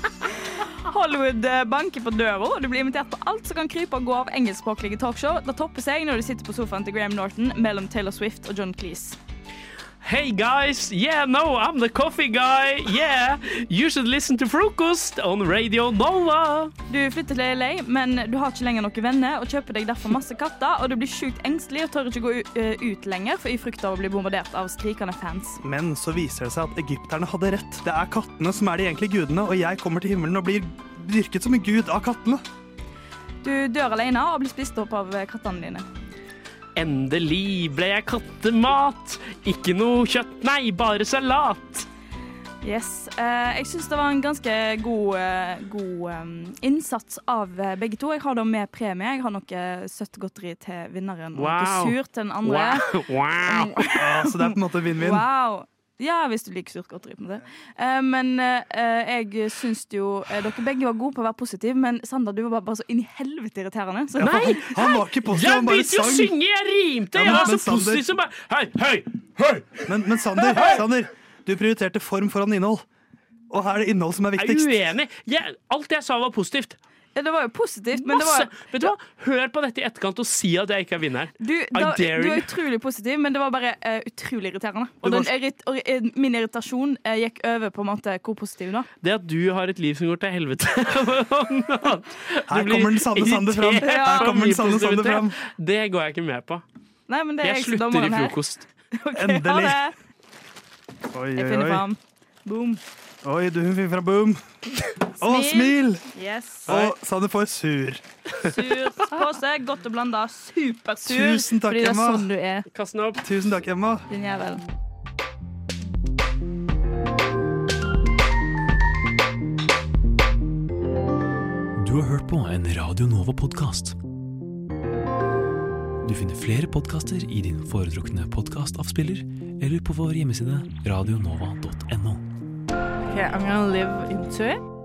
Hollywood eh, banker på døra, og du blir invitert på alt som kan krype og gå av engelskspråklige talkshow. Det topper seg når du sitter på sofaen til Graham Norton mellom Taylor Swift og John Cleese. Hey guys, yeah, no, I'm the coffee guy. Yeah, you should listen to Frokost on Radio Nova. Du flytter til LA, men du har ikke lenger noen venner og kjøper deg derfor masse katter, og du blir sjukt engstelig og tør ikke gå eh, ut lenger for i frykt av å bli bombardert av skrikende fans. Men så viser det seg at egypterne hadde rett. Det er kattene som er de egentlige gudene, og jeg kommer til himmelen og blir dyrket som en gud av kattene. Du dør alene og blir spist opp av kattene dine. Endelig ble jeg kattemat. Ikke noe kjøtt, nei, bare salat. Yes. Eh, jeg syns det var en ganske god, eh, god eh, innsats av begge to. Jeg har da med premie. Jeg har noe søtt godteri til vinneren og Wow. noe surt til den andre. Wow. wow. Så det er på en måte vinn-vinn. Wow. Ja, hvis du liker surt godteri. på det. Eh, men eh, jeg syns jo eh, Dere begge var gode på å være positive, men Sander, du var bare, så inn i helvete irriterende. Så Nei! Han var ikke positiv, Jeg han bare begynte jo å synge, jeg rimte! Jeg var så positiv som bare Hei, hei, hei! Men, men Sander, Sander, du prioriterte form foran innhold. Og her er det innhold som er viktigst. Jeg er uenig. Jeg, alt jeg sa, var positivt. Det var jo positivt, men det var Vet du hva? Hør på dette i etterkant og si at jeg ikke er vinneren. Du, da, du er utrolig positiv, men det var bare uh, utrolig irriterende. Og var- den irrit og, min irritasjon uh, gikk over på en måte hvor positiv var. Det at du har et liv som går til helvete Her kommer den sanne Sander fram. Her kommer den sanne Sander fram. Det går jeg ikke med på. Nei, men det er Jeg jeg slutter i frokost. Okay, Endelig. Ha det. Oi, Jeg oi, finner oi. fram. Boom. Oi, du hun finner fram boom. Å, smil! Yes. Og Sanne får sur. Sur pose, godt og blanda. Supersur. Tusen takk, fordi det er Emma. sånn du er. Kast den opp. Tusen takk, Emma. Din jævel. Du har hørt på en Radio Nova-podkast. Du finner flere podkaster i din foretrukne podkastavspiller eller på vår hjemmeside radionova.no. Okay, I'm gonna live into it.